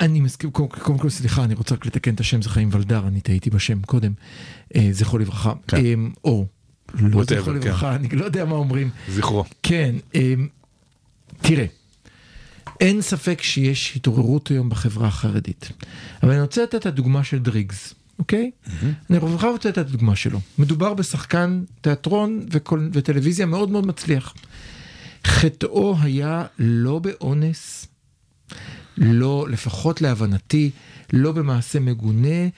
אני מסכים, קודם כל סליחה, אני רוצה רק לתקן את השם, זה חיים ולדר, אני טעיתי בשם קודם, אה, זכרו לברכה, כן. אה, או, לא זכרו לברכה, אני לא יודע מה אומרים, זכרו. כן, אה, תראה, אין ספק שיש התעוררות היום בחברה החרדית, אבל אני רוצה לתת את הדוגמה של דריגס. אוקיי? אני רוצה לתת את הדוגמה שלו. מדובר בשחקן תיאטרון וקול- וטלוויזיה מאוד מאוד מצליח. חטאו היה לא באונס, לא, לפחות להבנתי, לא במעשה מגונה,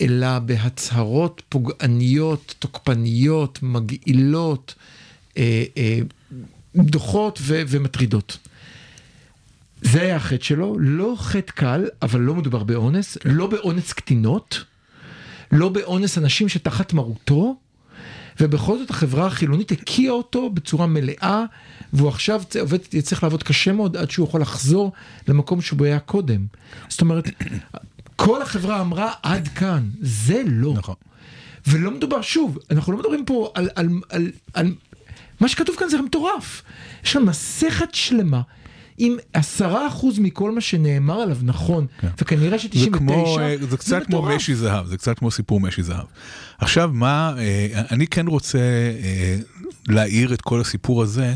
אלא בהצהרות פוגעניות, תוקפניות, מגעילות, אה, אה, דוחות ו- ומטרידות. זה היה החטא שלו, לא חטא קל, אבל לא מדובר באונס, לא באונס קטינות, לא באונס אנשים שתחת מרותו, ובכל זאת החברה החילונית הקיאה אותו בצורה מלאה, והוא עכשיו עובד, יצטרך לעבוד קשה מאוד עד שהוא יכול לחזור למקום שבו היה קודם. זאת אומרת, כל החברה אמרה עד כאן, זה לא. נכון. ולא מדובר, שוב, אנחנו לא מדברים פה על, על, על, על... מה שכתוב כאן זה מטורף. יש כאן מסכת שלמה. עם עשרה אחוז מכל מה שנאמר עליו נכון, וכנראה זה ש-99 כמו, אה, זה קצת כמו מטורף. משי זהב, זה קצת כמו סיפור משי זהב. עכשיו מה, אה, אני כן רוצה אה, להאיר את כל הסיפור הזה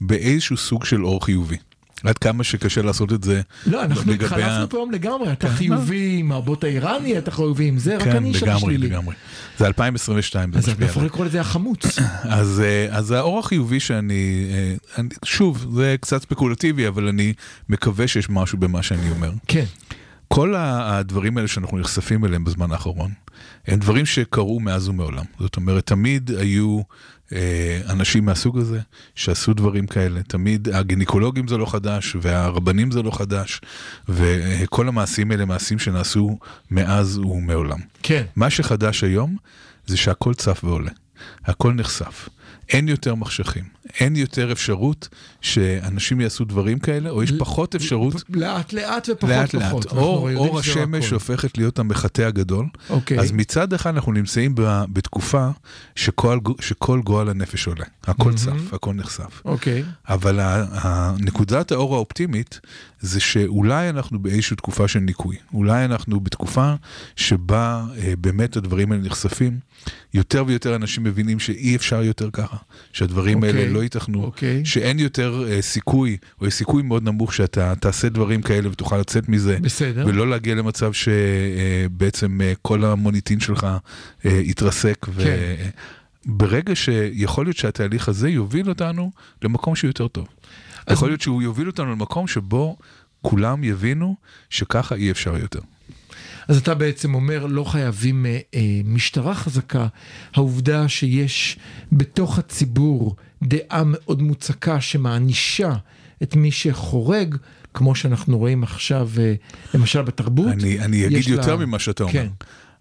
באיזשהו סוג של אור חיובי. עד כמה שקשה לעשות את זה. לא, אנחנו התחלפנו פה היום לגמרי, אתה כן, חיובי עם הבוט האיראני, אתה חיובי עם זה, רק כן, אני לגמרי, שלילי. לגמרי. זה 2022, זה אז משפיע אתה יכול עליי. לקרוא לזה החמוץ. אז, אה, אז האור החיובי שאני, אה, אני, שוב, זה קצת ספקולטיבי, אבל אני מקווה שיש משהו במה שאני אומר. כן. כל הדברים האלה שאנחנו נחשפים אליהם בזמן האחרון, הם דברים שקרו מאז ומעולם. זאת אומרת, תמיד היו אנשים מהסוג הזה שעשו דברים כאלה. תמיד הגינקולוגים זה לא חדש, והרבנים זה לא חדש, וכל המעשים האלה מעשים שנעשו מאז ומעולם. כן. מה שחדש היום זה שהכל צף ועולה, הכל נחשף. אין יותר מחשכים, אין יותר אפשרות שאנשים יעשו דברים כאלה, או יש פחות אפשרות לאט לאט ופחות לאט לאט. פחות. אנחנו אור, אור השמש הכל. הופכת להיות המחטא הגדול. אוקיי. אז מצד אחד אנחנו נמצאים ב- בתקופה שכל, שכל גועל הנפש עולה. הכל צף, הכל נחשף. אוקיי. אבל נקודת האור האופטימית זה שאולי אנחנו באיזושהי תקופה של ניקוי. אולי אנחנו בתקופה שבה אה, באמת הדברים האלה נחשפים. יותר ויותר אנשים מבינים שאי אפשר יותר ככה. שהדברים אוקיי, האלה לא ייתכנו, אוקיי. שאין יותר אה, סיכוי, או יש סיכוי מאוד נמוך שאתה תעשה דברים כאלה ותוכל לצאת מזה, בסדר. ולא להגיע למצב שבעצם כל המוניטין שלך אה, יתרסק. ו... כן. ברגע שיכול להיות שהתהליך הזה יוביל אותנו למקום שהוא יותר טוב. אז- יכול להיות שהוא יוביל אותנו למקום שבו כולם יבינו שככה אי אפשר יותר. אז אתה בעצם אומר, לא חייבים אה, אה, משטרה חזקה. העובדה שיש בתוך הציבור דעה מאוד מוצקה שמענישה את מי שחורג, כמו שאנחנו רואים עכשיו, אה, למשל בתרבות. אני, אני אגיד יותר לה- ממה שאתה אומר. כן.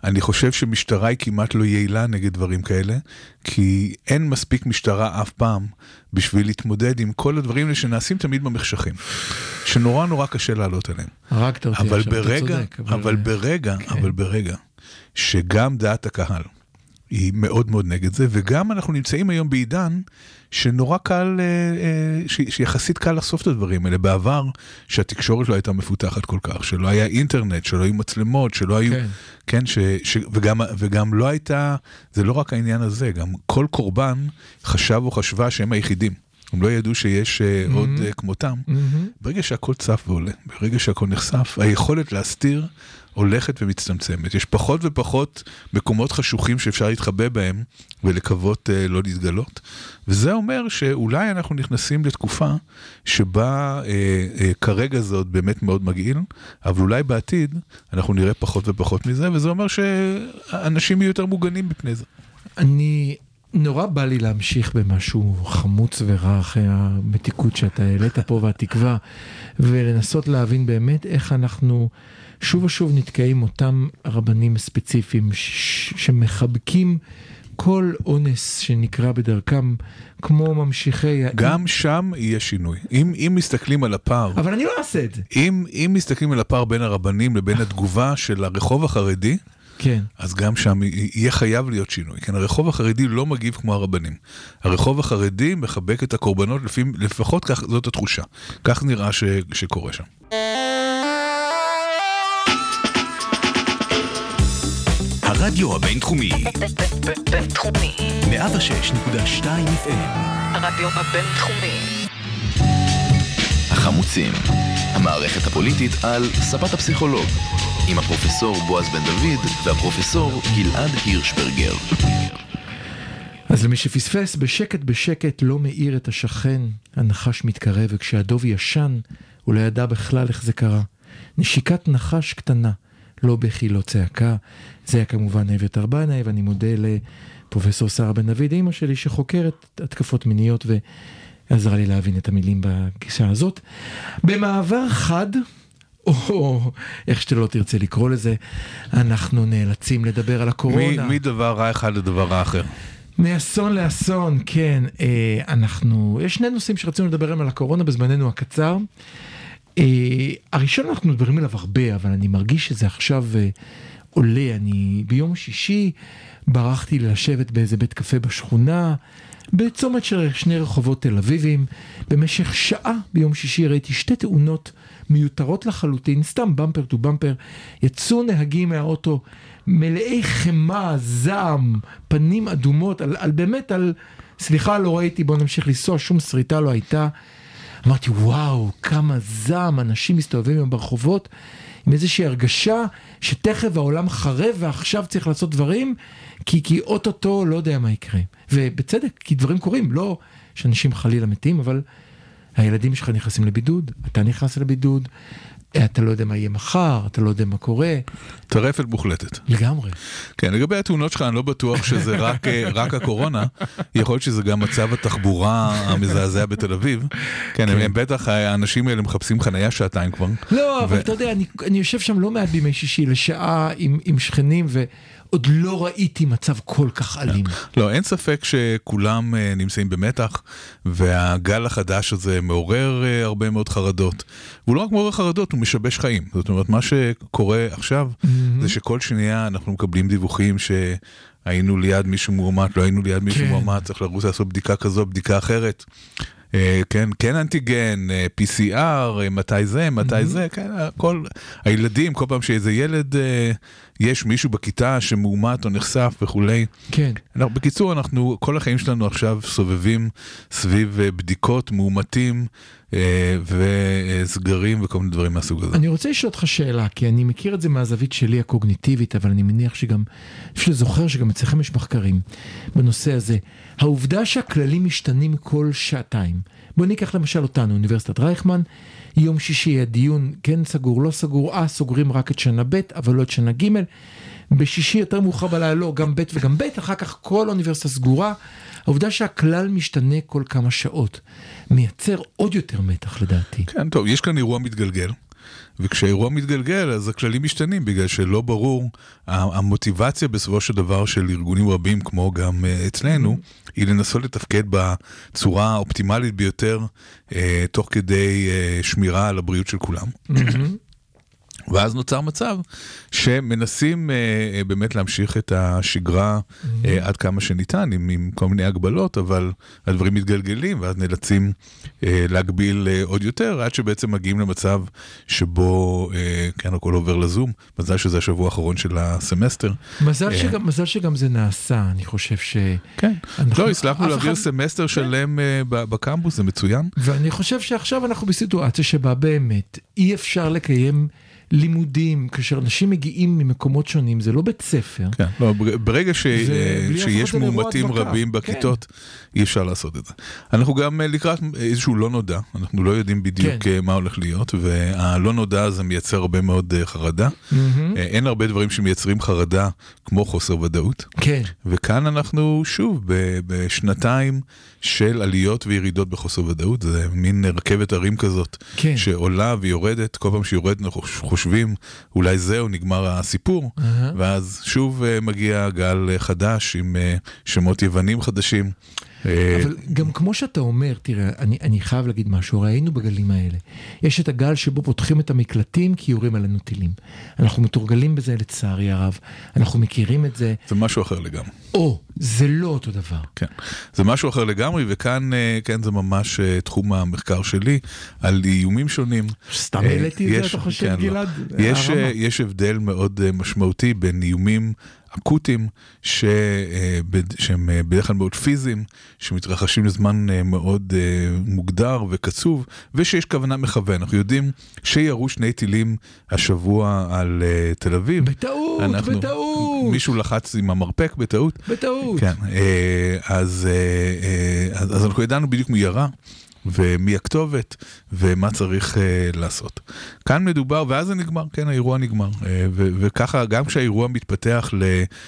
אני חושב שמשטרה היא כמעט לא יעילה נגד דברים כאלה, כי אין מספיק משטרה אף פעם בשביל להתמודד עם כל הדברים האלה שנעשים תמיד במחשכים, שנורא נורא קשה לעלות עליהם. הרגת אותי אבל עכשיו, אתה ברגע, צודק. אבל אה, ברגע, כן. אבל ברגע, שגם דעת הקהל היא מאוד מאוד נגד זה, וגם אנחנו נמצאים היום בעידן שנורא קל, אה, אה, ש- שיחסית קל לחשוף את הדברים האלה. בעבר, שהתקשורת לא הייתה מפותחת כל כך, שלא היה אינטרנט, שלא היו מצלמות, שלא היו... כן. כן, ש, ש, וגם, וגם לא הייתה, זה לא רק העניין הזה, גם כל קורבן חשב או חשבה שהם היחידים. הם לא ידעו שיש mm-hmm. עוד uh, כמותם. מהמם. ברגע שהכל צף ועולה, ברגע שהכל נחשף, היכולת להסתיר הולכת ומצטמצמת. יש פחות ופחות מקומות חשוכים שאפשר להתחבא בהם ולקוות uh, לא להתגלות. וזה אומר שאולי אנחנו נכנסים לתקופה שבה uh, uh, כרגע זה עוד באמת מאוד מגעיל, אבל אולי בעתיד אנחנו נראה פחות ופחות מזה, וזה אומר שאנשים יהיו יותר מוגנים מפני זה. אני, נורא בא לי להמשיך במשהו חמוץ ורע אחרי המתיקות שאתה העלית פה והתקווה, ולנסות להבין באמת איך אנחנו שוב ושוב נתקעים אותם רבנים ספציפיים שמחבקים כל אונס שנקרא בדרכם, כמו ממשיכי... ה- גם שם יהיה שינוי. אם, אם מסתכלים על הפער, אבל אני לא אעשה את זה. אם, אם מסתכלים על הפער בין הרבנים לבין התגובה של הרחוב החרדי, כן. אז גם שם יהיה חייב להיות שינוי. כן, הרחוב החרדי לא מגיב כמו הרבנים. הרחוב החרדי מחבק את הקורבנות, לפי, לפחות כך, זאת התחושה. כך נראה ש, שקורה שם. הרדיו הבינתחומי, בינתחומי. 106.2 FM, הרדיו הבינתחומי. החמוצים, המערכת הפוליטית על ספת הפסיכולוג, עם הפרופסור בועז בן דוד והפרופסור גלעד הירשברגר. אז למי שפספס, בשקט בשקט לא מאיר את השכן, הנחש מתקרב, וכשהדוב ישן, הוא לא ידע בכלל איך זה קרה. נשיקת נחש קטנה, לא בכי, לא צעקה. זה היה כמובן אביתר בנאי, ואני מודה לפרופסור שרה בן דוד, אימא שלי, שחוקרת התקפות מיניות ועזרה לי להבין את המילים בגישה הזאת. במעבר חד, או איך שאתה לא תרצה לקרוא לזה, אנחנו נאלצים לדבר על הקורונה. מדבר רע אחד לדבר רע אחר. מאסון לאסון, כן. אה, אנחנו, יש שני נושאים שרצינו לדבר עליהם על הקורונה בזמננו הקצר. אה, הראשון אנחנו מדברים עליו הרבה, אבל אני מרגיש שזה עכשיו אה, עולה. אני ביום שישי ברחתי לשבת באיזה בית קפה בשכונה, בצומת של שני רחובות תל אביבים. במשך שעה ביום שישי ראיתי שתי תאונות מיותרות לחלוטין, סתם במפר טו במפר. יצאו נהגים מהאוטו מלאי חמאה, זעם, פנים אדומות, על, על באמת על... סליחה, לא ראיתי, בוא נמשיך לנסוע, שום שריטה לא הייתה. אמרתי, וואו, כמה זעם, אנשים מסתובבים ברחובות עם איזושהי הרגשה שתכף העולם חרב ועכשיו צריך לעשות דברים, כי, כי אוטוטו לא יודע מה יקרה. ובצדק, כי דברים קורים, לא שאנשים חלילה מתים, אבל הילדים שלך נכנסים לבידוד, אתה נכנס לבידוד, אתה לא יודע מה יהיה מחר, אתה לא יודע מה קורה, טרפת מוחלטת. לגמרי. כן, לגבי התאונות שלך, אני לא בטוח שזה רק, אה, רק הקורונה, יכול להיות שזה גם מצב התחבורה המזעזע בתל אביב. כן, הם, הם בטח, האנשים האלה מחפשים חנייה שעתיים כבר. לא, אבל ו- אתה יודע, אני, אני יושב שם לא מעט בימי שישי לשעה עם, עם שכנים, ועוד לא ראיתי מצב כל כך אלים. לא, אין ספק שכולם אה, נמצאים במתח, והגל החדש הזה מעורר אה, הרבה מאוד חרדות. והוא לא רק מעורר חרדות, הוא משבש חיים. זאת אומרת, מה שקורה עכשיו, זה שכל שנייה אנחנו מקבלים דיווחים שהיינו ליד מישהו מאומת, לא היינו ליד מישהו כן. מאומת, צריך לרוץ לעשות בדיקה כזו, בדיקה אחרת. אה, כן, כן אנטיגן, אה, PCR, אה, מתי זה, מתי זה, כן, כל, הילדים, כל פעם שאיזה ילד, יש מישהו בכיתה שמאומת או נחשף וכולי. כן. אנחנו, בקיצור, אנחנו, כל החיים שלנו עכשיו סובבים סביב בדיקות, מאומתים וסגרים וכל מיני דברים מהסוג הזה. אני רוצה לשאול אותך שאלה, כי אני מכיר את זה מהזווית שלי הקוגניטיבית, אבל אני מניח שגם, פשוט זוכר שגם אצלכם יש מחקרים בנושא הזה. העובדה שהכללים משתנים כל שעתיים. בוא ניקח למשל אותנו, אוניברסיטת רייכמן, יום שישי יהיה דיון, כן סגור, לא סגור, אה, סוגרים רק את שנה ב', אבל לא את שנה ג'. בשישי יותר מאוחר בלילה, לא, גם ב' וגם ב', אחר כך כל האוניברסיטה סגורה. העובדה שהכלל משתנה כל כמה שעות, מייצר עוד יותר מתח לדעתי. כן, טוב, יש כאן אירוע מתגלגל. וכשהאירוע מתגלגל אז הכללים משתנים בגלל שלא ברור, המוטיבציה בסופו של דבר של ארגונים רבים כמו גם אה, אצלנו, היא לנסות לתפקד בצורה האופטימלית ביותר, אה, תוך כדי אה, שמירה על הבריאות של כולם. ואז נוצר מצב שמנסים אה, אה, באמת להמשיך את השגרה אה, עד כמה שניתן עם, עם כל מיני הגבלות, אבל הדברים מתגלגלים ואז נאלצים אה, להגביל אה, עוד יותר, עד שבעצם מגיעים למצב שבו אה, כן הכל עובר לזום. מזל שזה השבוע האחרון של הסמסטר. מזל אה. שגם, מזל שגם זה נעשה, אני חושב ש... כן, אנחנו- לא, הצלחנו להעביר אחד- סמסטר שלם אה, בקמפוס, זה מצוין. ואני חושב שעכשיו אנחנו בסיטואציה שבה באמת אי אפשר לקיים לימודים כאשר אנשים מגיעים ממקומות שונים, זה לא בית ספר. כן, לא, בר- ברגע ש, אה, שיש על אירוע מאומתים. רבים בכיתות, אי אפשר לעשות את זה. אנחנו גם אה, לקראת איזשהו לא נודע, אנחנו לא יודעים בדיוק כן. אה, מה הולך להיות, והלא נודע הזה מייצר הרבה מאוד חרדה. אה, אין הרבה דברים שמייצרים חרדה כמו חוסר ודאות. כן, וכאן אנחנו שוב בשנתיים של עליות וירידות בחוסר ודאות, זה מין רכבת הרים כזאת, כן. שעולה ויורדת, כל פעם שהיא יורדת אנחנו חושבים אולי זהו נגמר הסיפור, אהה. ואז שוב אה, מגיע גל אה, חדש עם אה, שמות יוונים חדשים. אה, אבל גם כמו שאתה אומר, תראה, אני, אני חייב להגיד משהו, הרי היינו בגלים האלה. יש את הגל שבו פותחים את המקלטים כי יורים עלינו טילים. אנחנו מתורגלים בזה לצערי הרב, אנחנו מכירים את זה, זה משהו אחר לגמרי. או, זה לא אותו דבר. כן, זה משהו אחר לגמרי, וכאן אה, כן זה ממש אה, תחום המחקר שלי על איומים שונים. סתם העליתי את זה, יש- אתה חושב, כן, לא. גלעד? יש, הרמה. אה, יש הבדל מאוד משמעותי בין איומים אקוטיים ש, אה, שהם אה, בדרך כלל מאוד פיזיים, שמתרחשים לזמן אה, מאוד מוגדר וקצוב, ושיש כוונה מכוון. אנחנו יודעים שירו שני טילים השבוע על תל אביב. בטעות, בטעות. מישהו לחץ עם המרפק בטעות. בטעות. כן, אז, אז, אז אנחנו ידענו בדיוק מי ירה. ומי הכתובת ומה צריך uh, לעשות. כאן מדובר, ואז זה נגמר, כן, האירוע נגמר. Uh, ו- וככה, גם כשהאירוע מתפתח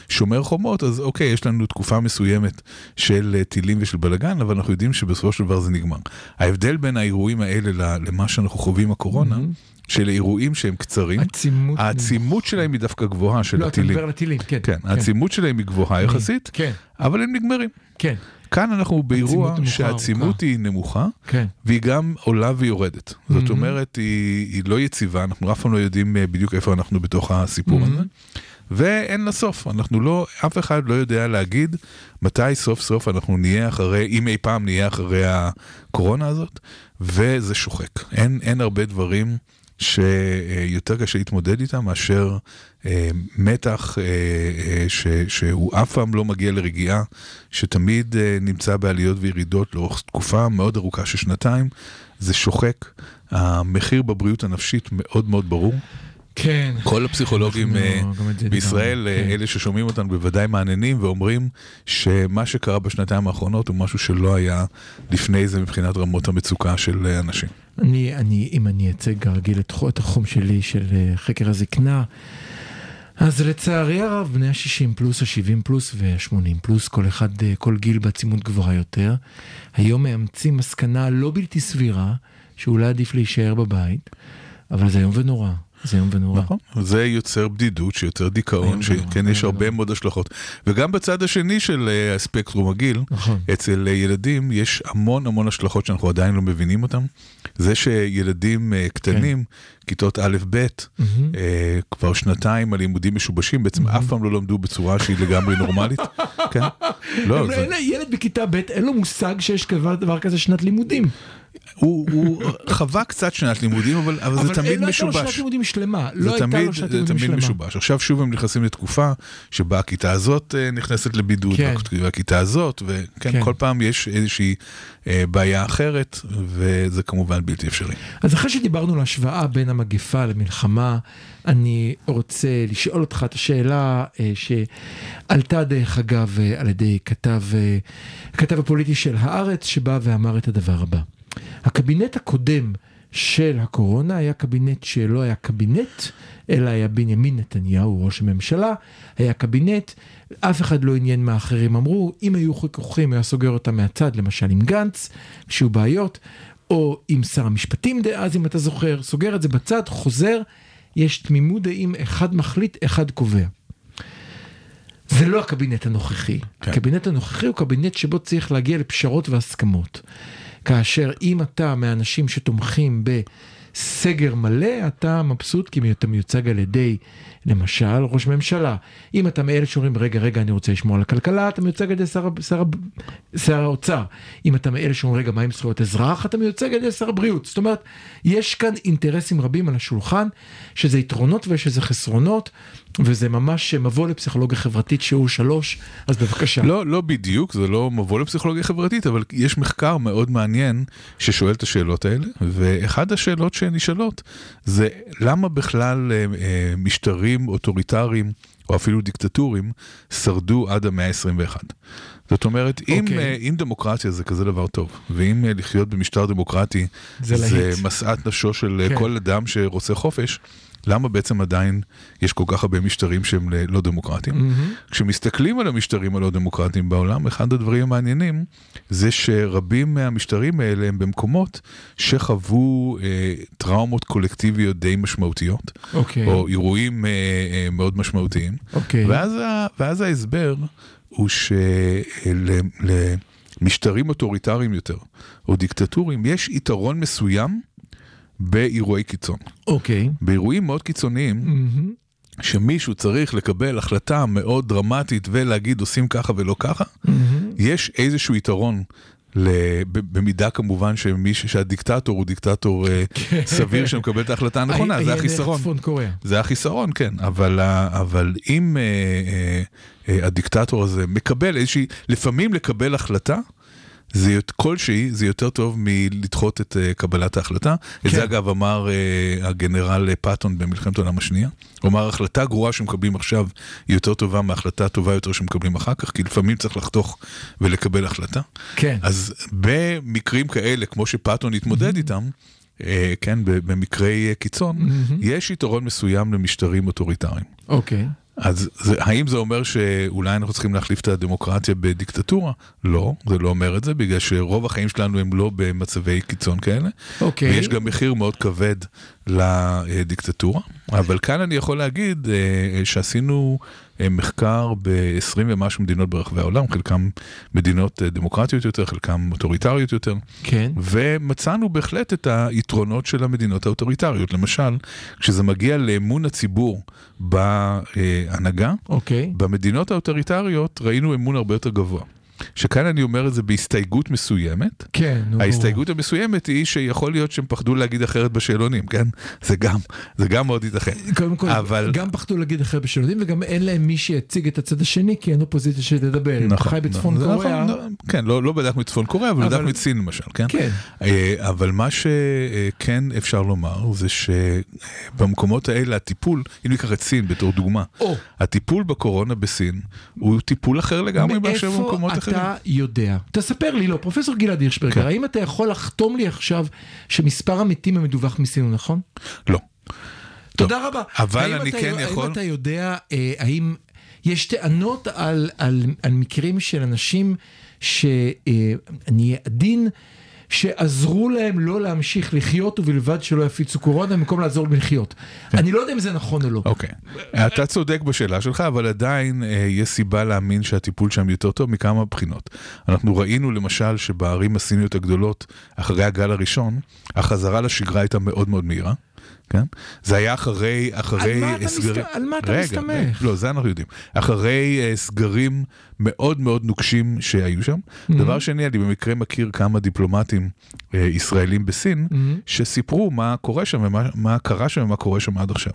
לשומר חומות, אז אוקיי, יש לנו תקופה מסוימת של uh, טילים ושל בלאגן, אבל אנחנו יודעים שבסופו של דבר זה נגמר. ההבדל בין האירועים האלה למה שאנחנו חווים הקורונה, של אירועים שהם קצרים, עצימות. העצימות שלהם היא דווקא גבוהה של לא, אתה הטילים. מדבר על הטילים, כן. כן, העצימות שלהם היא גבוהה יחסית, כן, אבל הם נגמרים. כן, כאן אנחנו באירוע שהעצימות. היא נמוכה, כן. והיא גם עולה ויורדת. זאת אומרת, היא, היא לא יציבה, אנחנו אף פעם לא יודעים אה, בדיוק איפה אנחנו בתוך הסיפור הזה. ואין לה סוף, אנחנו לא, אף אחד לא יודע להגיד מתי סוף סוף אנחנו נהיה אחרי, אם אי פעם נהיה אחרי הקורונה הזאת, וזה שוחק. אין, אין הרבה דברים שיותר קשה להתמודד איתם מאשר אה, מתח אה, אה, ש, שהוא אף פעם לא מגיע לרגיעה, שתמיד אה, נמצא בעליות וירידות לאורך תקופה מאוד ארוכה של שנתיים, זה שוחק. המחיר בבריאות הנפשית מאוד מאוד ברור. כן. כל הפסיכולוגים אה, בישראל, אה, כן. אלה ששומעים אותנו בוודאי מעניינים ואומרים שמה שקרה בשנתיים האחרונות הוא משהו שלא היה לפני זה מבחינת רמות המצוקה של אה, אנשים. אני, אני, אם אני אייצג כרגיל את, החום שלי של חקר הזקנה, אז לצערי הרב, בני ה-60 פלוס, ה-70 פלוס וה-80 פלוס, כל אחד, כל גיל בעצימות גבוהה יותר, היום מאמצים מסקנה לא בלתי סבירה, שאולי עדיף להישאר בבית, אבל זה איום ונורא, זה איום ונורא. נכון, זה יוצר בדידות, שיוצר דיכאון, שכן יש הרבה. מאוד השלכות. וגם בצד השני של אה, הספקטרום הגיל, נכון. אצל אה, ילדים יש המון המון השלכות שאנחנו עדיין לא מבינים אותן. זה שילדים אה, קטנים, כיתות א'-ב', אה, כבר שנתיים הלימודים משובשים, בעצם אף פעם לא למדו בצורה שהיא לגמרי נורמלית. כן? לא, זה... ילד בכיתה ב' אין לו מושג שיש דבר כזה שנת לימודים. הוא הוא חווה קצת שנת לימודים, אבל אבל זה תמיד לא הייתה לו שנת משובש. לימודים שלמה. זה לא הייתה תמיד, לו שנת זה לימודים תמיד שלמה. משובש. עכשיו שוב הם נכנסים לתקופה שבה הכיתה הזאת אה, נכנסת לבידוד, כן. והכיתה הזאת, וכן, כן. כל פעם יש איזושהי אה, בעיה אחרת, וזה כמובן בלתי אפשרי. אז אחרי שדיברנו על השוואה בין המגפה למלחמה, אני רוצה לשאול אותך את השאלה אה, שעלתה דרך אגב אה, על ידי כתב, אה, הכתב הפוליטי של הארץ, שבא ואמר את הדבר הבא. הקבינט הקודם של הקורונה היה קבינט שלא היה קבינט, אלא היה בנימין נתניהו, ראש הממשלה, היה קבינט, אף אחד לא עניין מה אחרים אמרו, אם היו חיכוכים היה סוגר אותם מהצד, למשל עם גנץ, כשהיו בעיות, או עם שר המשפטים דאז, אם אתה זוכר, סוגר את זה בצד, חוזר, יש תמימות דעים, אחד מחליט, אחד קובע. זה לא הקבינט הנוכחי. כן. כן. הקבינט הנוכחי הוא קבינט שבו צריך להגיע לפשרות והסכמות. כאשר אם אתה מהאנשים שתומכים בסגר מלא, אתה מבסוט כי אתה מיוצג על ידי, למשל, ראש ממשלה. אם אתה מאלה שאומרים, רגע, רגע, אני רוצה לשמור על הכלכלה, אתה מיוצג על ידי שר, שר, שר האוצר. אם אתה מאלה שאומרים, רגע, מה עם זכויות אזרח, אתה מיוצג על ידי שר הבריאות. זאת אומרת, יש כאן אינטרסים רבים על השולחן, שזה יתרונות ויש שזה חסרונות, וזה ממש מבוא לפסיכולוגיה חברתית שהוא שלוש, אז בבקשה. לא, לא בדיוק, זה לא מבוא לפסיכולוגיה חברתית, אבל יש מחקר מאוד מעניין ששואל את השאלות האלה, ואחד השאלות שנשאלות זה למה בכלל אה, אה, משטרים אוטוריטריים, או אפילו דיקטטורים, שרדו עד המאה ה-21. זאת אומרת, אם, אוקיי. אה, אם דמוקרטיה זה כזה דבר טוב, ואם אה, לחיות במשטר דמוקרטי זה זה. משאת נפשו של אה, כן. כל אדם שרוצה חופש, למה בעצם עדיין יש כל כך הרבה משטרים שהם לא דמוקרטיים? מהמם. כשמסתכלים על המשטרים הלא דמוקרטיים בעולם, אחד הדברים המעניינים זה שרבים מהמשטרים האלה הם במקומות שחוו אה, טראומות קולקטיביות די משמעותיות, אוקיי. או אירועים אה, אה, מאוד משמעותיים. אוקיי. ואז, ה, ואז ההסבר הוא שלמשטרים אוטוריטריים יותר, או דיקטטוריים, יש יתרון מסוים באירועי קיצון. אוקיי. באירועים מאוד קיצוניים, מהמם. שמישהו צריך לקבל החלטה מאוד דרמטית ולהגיד עושים ככה ולא ככה, מהמם. יש איזשהו יתרון. במידה כמובן שמי ש- שהדיקטטור הוא דיקטטור אה, סביר שמקבל את ההחלטה הנכונה, זה החיסרון. זה החיסרון, כן, אבל, אבל אם אה, אה, הדיקטטור הזה מקבל איזושהי, לפעמים לקבל החלטה, זה כלשהי, זה יותר טוב מלדחות את אה, קבלת ההחלטה. את כן. זה אגב אמר אה, הגנרל פאטון במלחמת העולם השנייה. הוא אמר, החלטה גרועה שמקבלים עכשיו היא יותר טובה מהחלטה טובה יותר שמקבלים אחר כך, כי לפעמים צריך לחתוך ולקבל החלטה. כן. אז במקרים כאלה, כמו שפאטון התמודד איתם, אה, כן, במקרי אה, קיצון, יש יתרון מסוים למשטרים אוטוריטריים. אוקיי. אז זה, האם זה אומר שאולי אנחנו צריכים להחליף את הדמוקרטיה בדיקטטורה? לא, זה לא אומר את זה, בגלל שרוב החיים שלנו הם לא במצבי קיצון כאלה. אוקיי. ויש גם מחיר מאוד כבד לדיקטטורה. אבל כאן אני יכול להגיד אה, שעשינו אה, מחקר ב-20 ומשהו מדינות ברחבי העולם, חלקם מדינות אה, דמוקרטיות יותר, חלקם אוטוריטריות יותר. כן. ומצאנו בהחלט את היתרונות של המדינות האוטוריטריות. למשל, כשזה מגיע לאמון הציבור בהנהגה, אוקיי. במדינות האוטוריטריות ראינו אמון הרבה יותר גבוה. שכאן אני אומר את זה בהסתייגות מסוימת. כן. נו, ההסתייגות המסוימת היא שיכול להיות שהם פחדו להגיד אחרת בשאלונים, כן? זה גם, זה גם מאוד ייתכן. קודם כל, אבל- גם פחדו להגיד אחרי בשלודים וגם אין להם מי שיציג את הצד השני כי אין אופוזיציה שתדבר. אתה חי בצפון זה קוריאה. נכון, לא, כן, לא, לא בדקנו את צפון קוריאה, אבל אבל- בדקנו את סין למשל, כן? כן. אה, אבל מה שכן אפשר לומר זה שבמקומות האלה הטיפול, אם ניקח את סין בתור דוגמה, או. הטיפול בקורונה בסין הוא טיפול אחר לגמרי מאשר במקומות אחרים. אתה יודע? תספר לי, לא, פרופסור גלעד הירשברגר, כן. האם אתה יכול לחתום לי עכשיו שמספר המתים המדווח מסין נכון? לא. תודה רבה. אבל אני כן יכול- האם אתה יודע, אה, האם יש טענות על, על, על מקרים של אנשים שאני אהיה עדין, שעזרו להם לא להמשיך לחיות ובלבד שלא יפיצו קורונה במקום לעזור להם לחיות. אני לא יודע אם זה נכון או לא. אוקיי. אתה צודק בשאלה שלך, אבל עדיין אה, יש סיבה להאמין שהטיפול שם יותר טוב מכמה בחינות. אנחנו ראינו למשל שבערים הסיניות הגדולות, אחרי הגל הראשון, החזרה לשגרה הייתה מאוד מאוד מהירה. כן? זה היה אחרי, אחרי על סגרים... מסת- על מה אתה רגע, מסתמך? לא, זה אנחנו יודעים. אחרי אה, סגרים מאוד מאוד נוקשים שהיו שם. דבר שני, אני במקרה מכיר כמה דיפלומטים אה, ישראלים בסין, שסיפרו מה קורה שם ומה מה קרה שם ומה קורה שם עד עכשיו.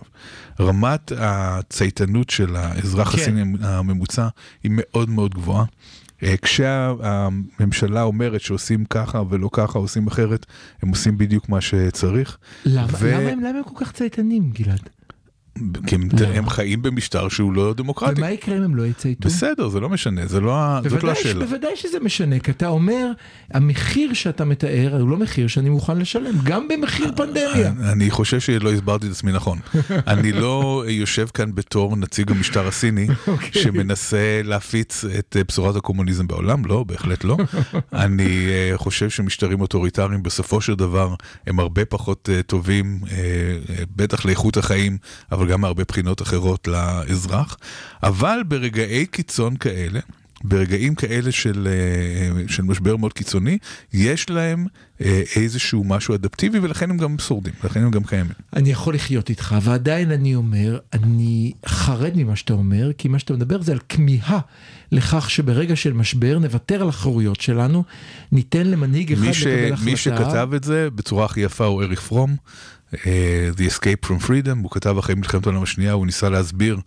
רמת הצייתנות של האזרח כן. הסיני הממוצע היא מאוד מאוד גבוהה. אה, כשהממשלה אומרת שעושים ככה ולא ככה, עושים אחרת, הם עושים בדיוק מה שצריך. למה ו- למה הם למה הם כל כך צייתנים, גלעד? כי הם, למה? הם חיים במשטר שהוא לא דמוקרטי. ומה יקרה אם הם לא יצייתו? בסדר, זה לא משנה, זה לא, ה- זאת לא בוודאי, השאלה. בוודאי שזה משנה, כי אתה אומר, המחיר שאתה מתאר הוא לא מחיר שאני מוכן לשלם, גם במחיר פנדמיה. אני חושב שלא הסברתי את עצמי נכון. אני לא יושב כאן בתור נציג המשטר הסיני אוקיי. שמנסה להפיץ את אה, בשורת הקומוניזם בעולם, לא, בהחלט לא. אני אה, חושב שמשטרים אוטוריטריים בסופו של דבר הם הרבה פחות אה, טובים, בטח לאיכות החיים, אבל גם מהרבה בחינות אחרות לאזרח. אבל ברגעי קיצון כאלה, ברגעים כאלה של, אה, של משבר מאוד קיצוני, יש להם אה, איזשהו משהו אדפטיבי ולכן הם גם שורדים, לכן הם גם קיימים. אני יכול לחיות איתך, ועדיין אני אומר, אני חרד ממה שאתה אומר, כי מה שאתה מדבר זה על כמיהה לכך שברגע של משבר נוותר על החירויות שלנו, ניתן למנהיג אחד ש, לקבל החלטה. מי שכתב את זה בצורה הכי יפה הוא אריך פרום, The Escape from Freedom, הוא כתב אחרי מלחמת העולם השנייה, הוא ניסה להסביר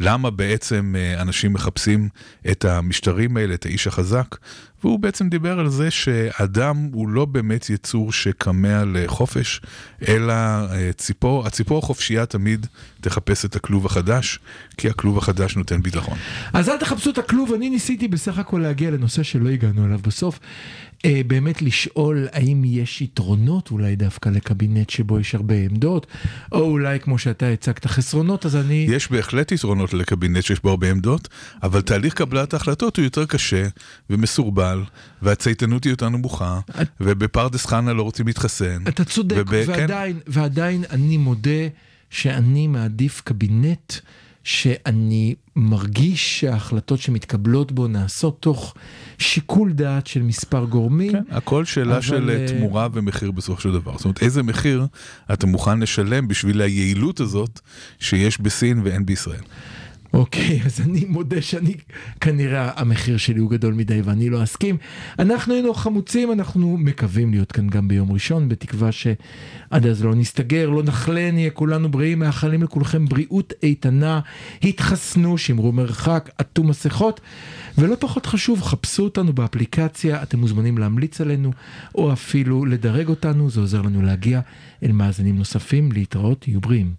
למה בעצם אה, אנשים מחפשים את המשטרים האלה, את האיש החזק, והוא בעצם דיבר על זה שאדם הוא לא באמת יצור שכמה לחופש, אלא אה, ציפור, הציפור החופשייה תמיד תחפש את הכלוב החדש, כי הכלוב החדש נותן ביטחון. אז אל תחפשו את הכלוב, אני ניסיתי בסך הכל להגיע לנושא שלא הגענו אליו בסוף. אה, באמת לשאול האם יש יתרונות אולי דווקא לקבינט שבו יש הרבה עמדות, או אולי כמו שאתה הצגת חסרונות, אז אני... יש בהחלט יתרונות לקבינט שיש בו הרבה עמדות, אבל תהליך קבלת ההחלטות הוא יותר קשה ומסורבל, והצייתנות היא יותר נמוכה, ובפרדס חנה לא רוצים להתחסן. אתה צודק, וב- כן. ועדיין, ועדיין אני מודה שאני מעדיף קבינט שאני מרגיש שההחלטות שמתקבלות בו נעשות תוך שיקול דעת של מספר גורמים. כן, הכל שאלה אבל, של אה, תמורה ומחיר בסופו של דבר. זאת אומרת, איזה מחיר אתה מוכן לשלם בשביל היעילות הזאת שיש בסין ואין בישראל. אוקיי, אז אני מודה שאני, כנראה המחיר שלי הוא גדול מדי ואני לא אסכים. אנחנו היינו חמוצים, אנחנו מקווים להיות כאן גם ביום ראשון, בתקווה שעד אז לא נסתגר, לא נחלה, נהיה כולנו בריאים, מאחלים לכולכם בריאות איתנה, התחסנו, שמרו מרחק, עטו מסכות, ולא פחות חשוב, חפשו אותנו באפליקציה, אתם מוזמנים להמליץ עלינו, או אפילו לדרג אותנו, זה עוזר לנו להגיע אל מאזינים נוספים, להתראות, יהיו בריאים.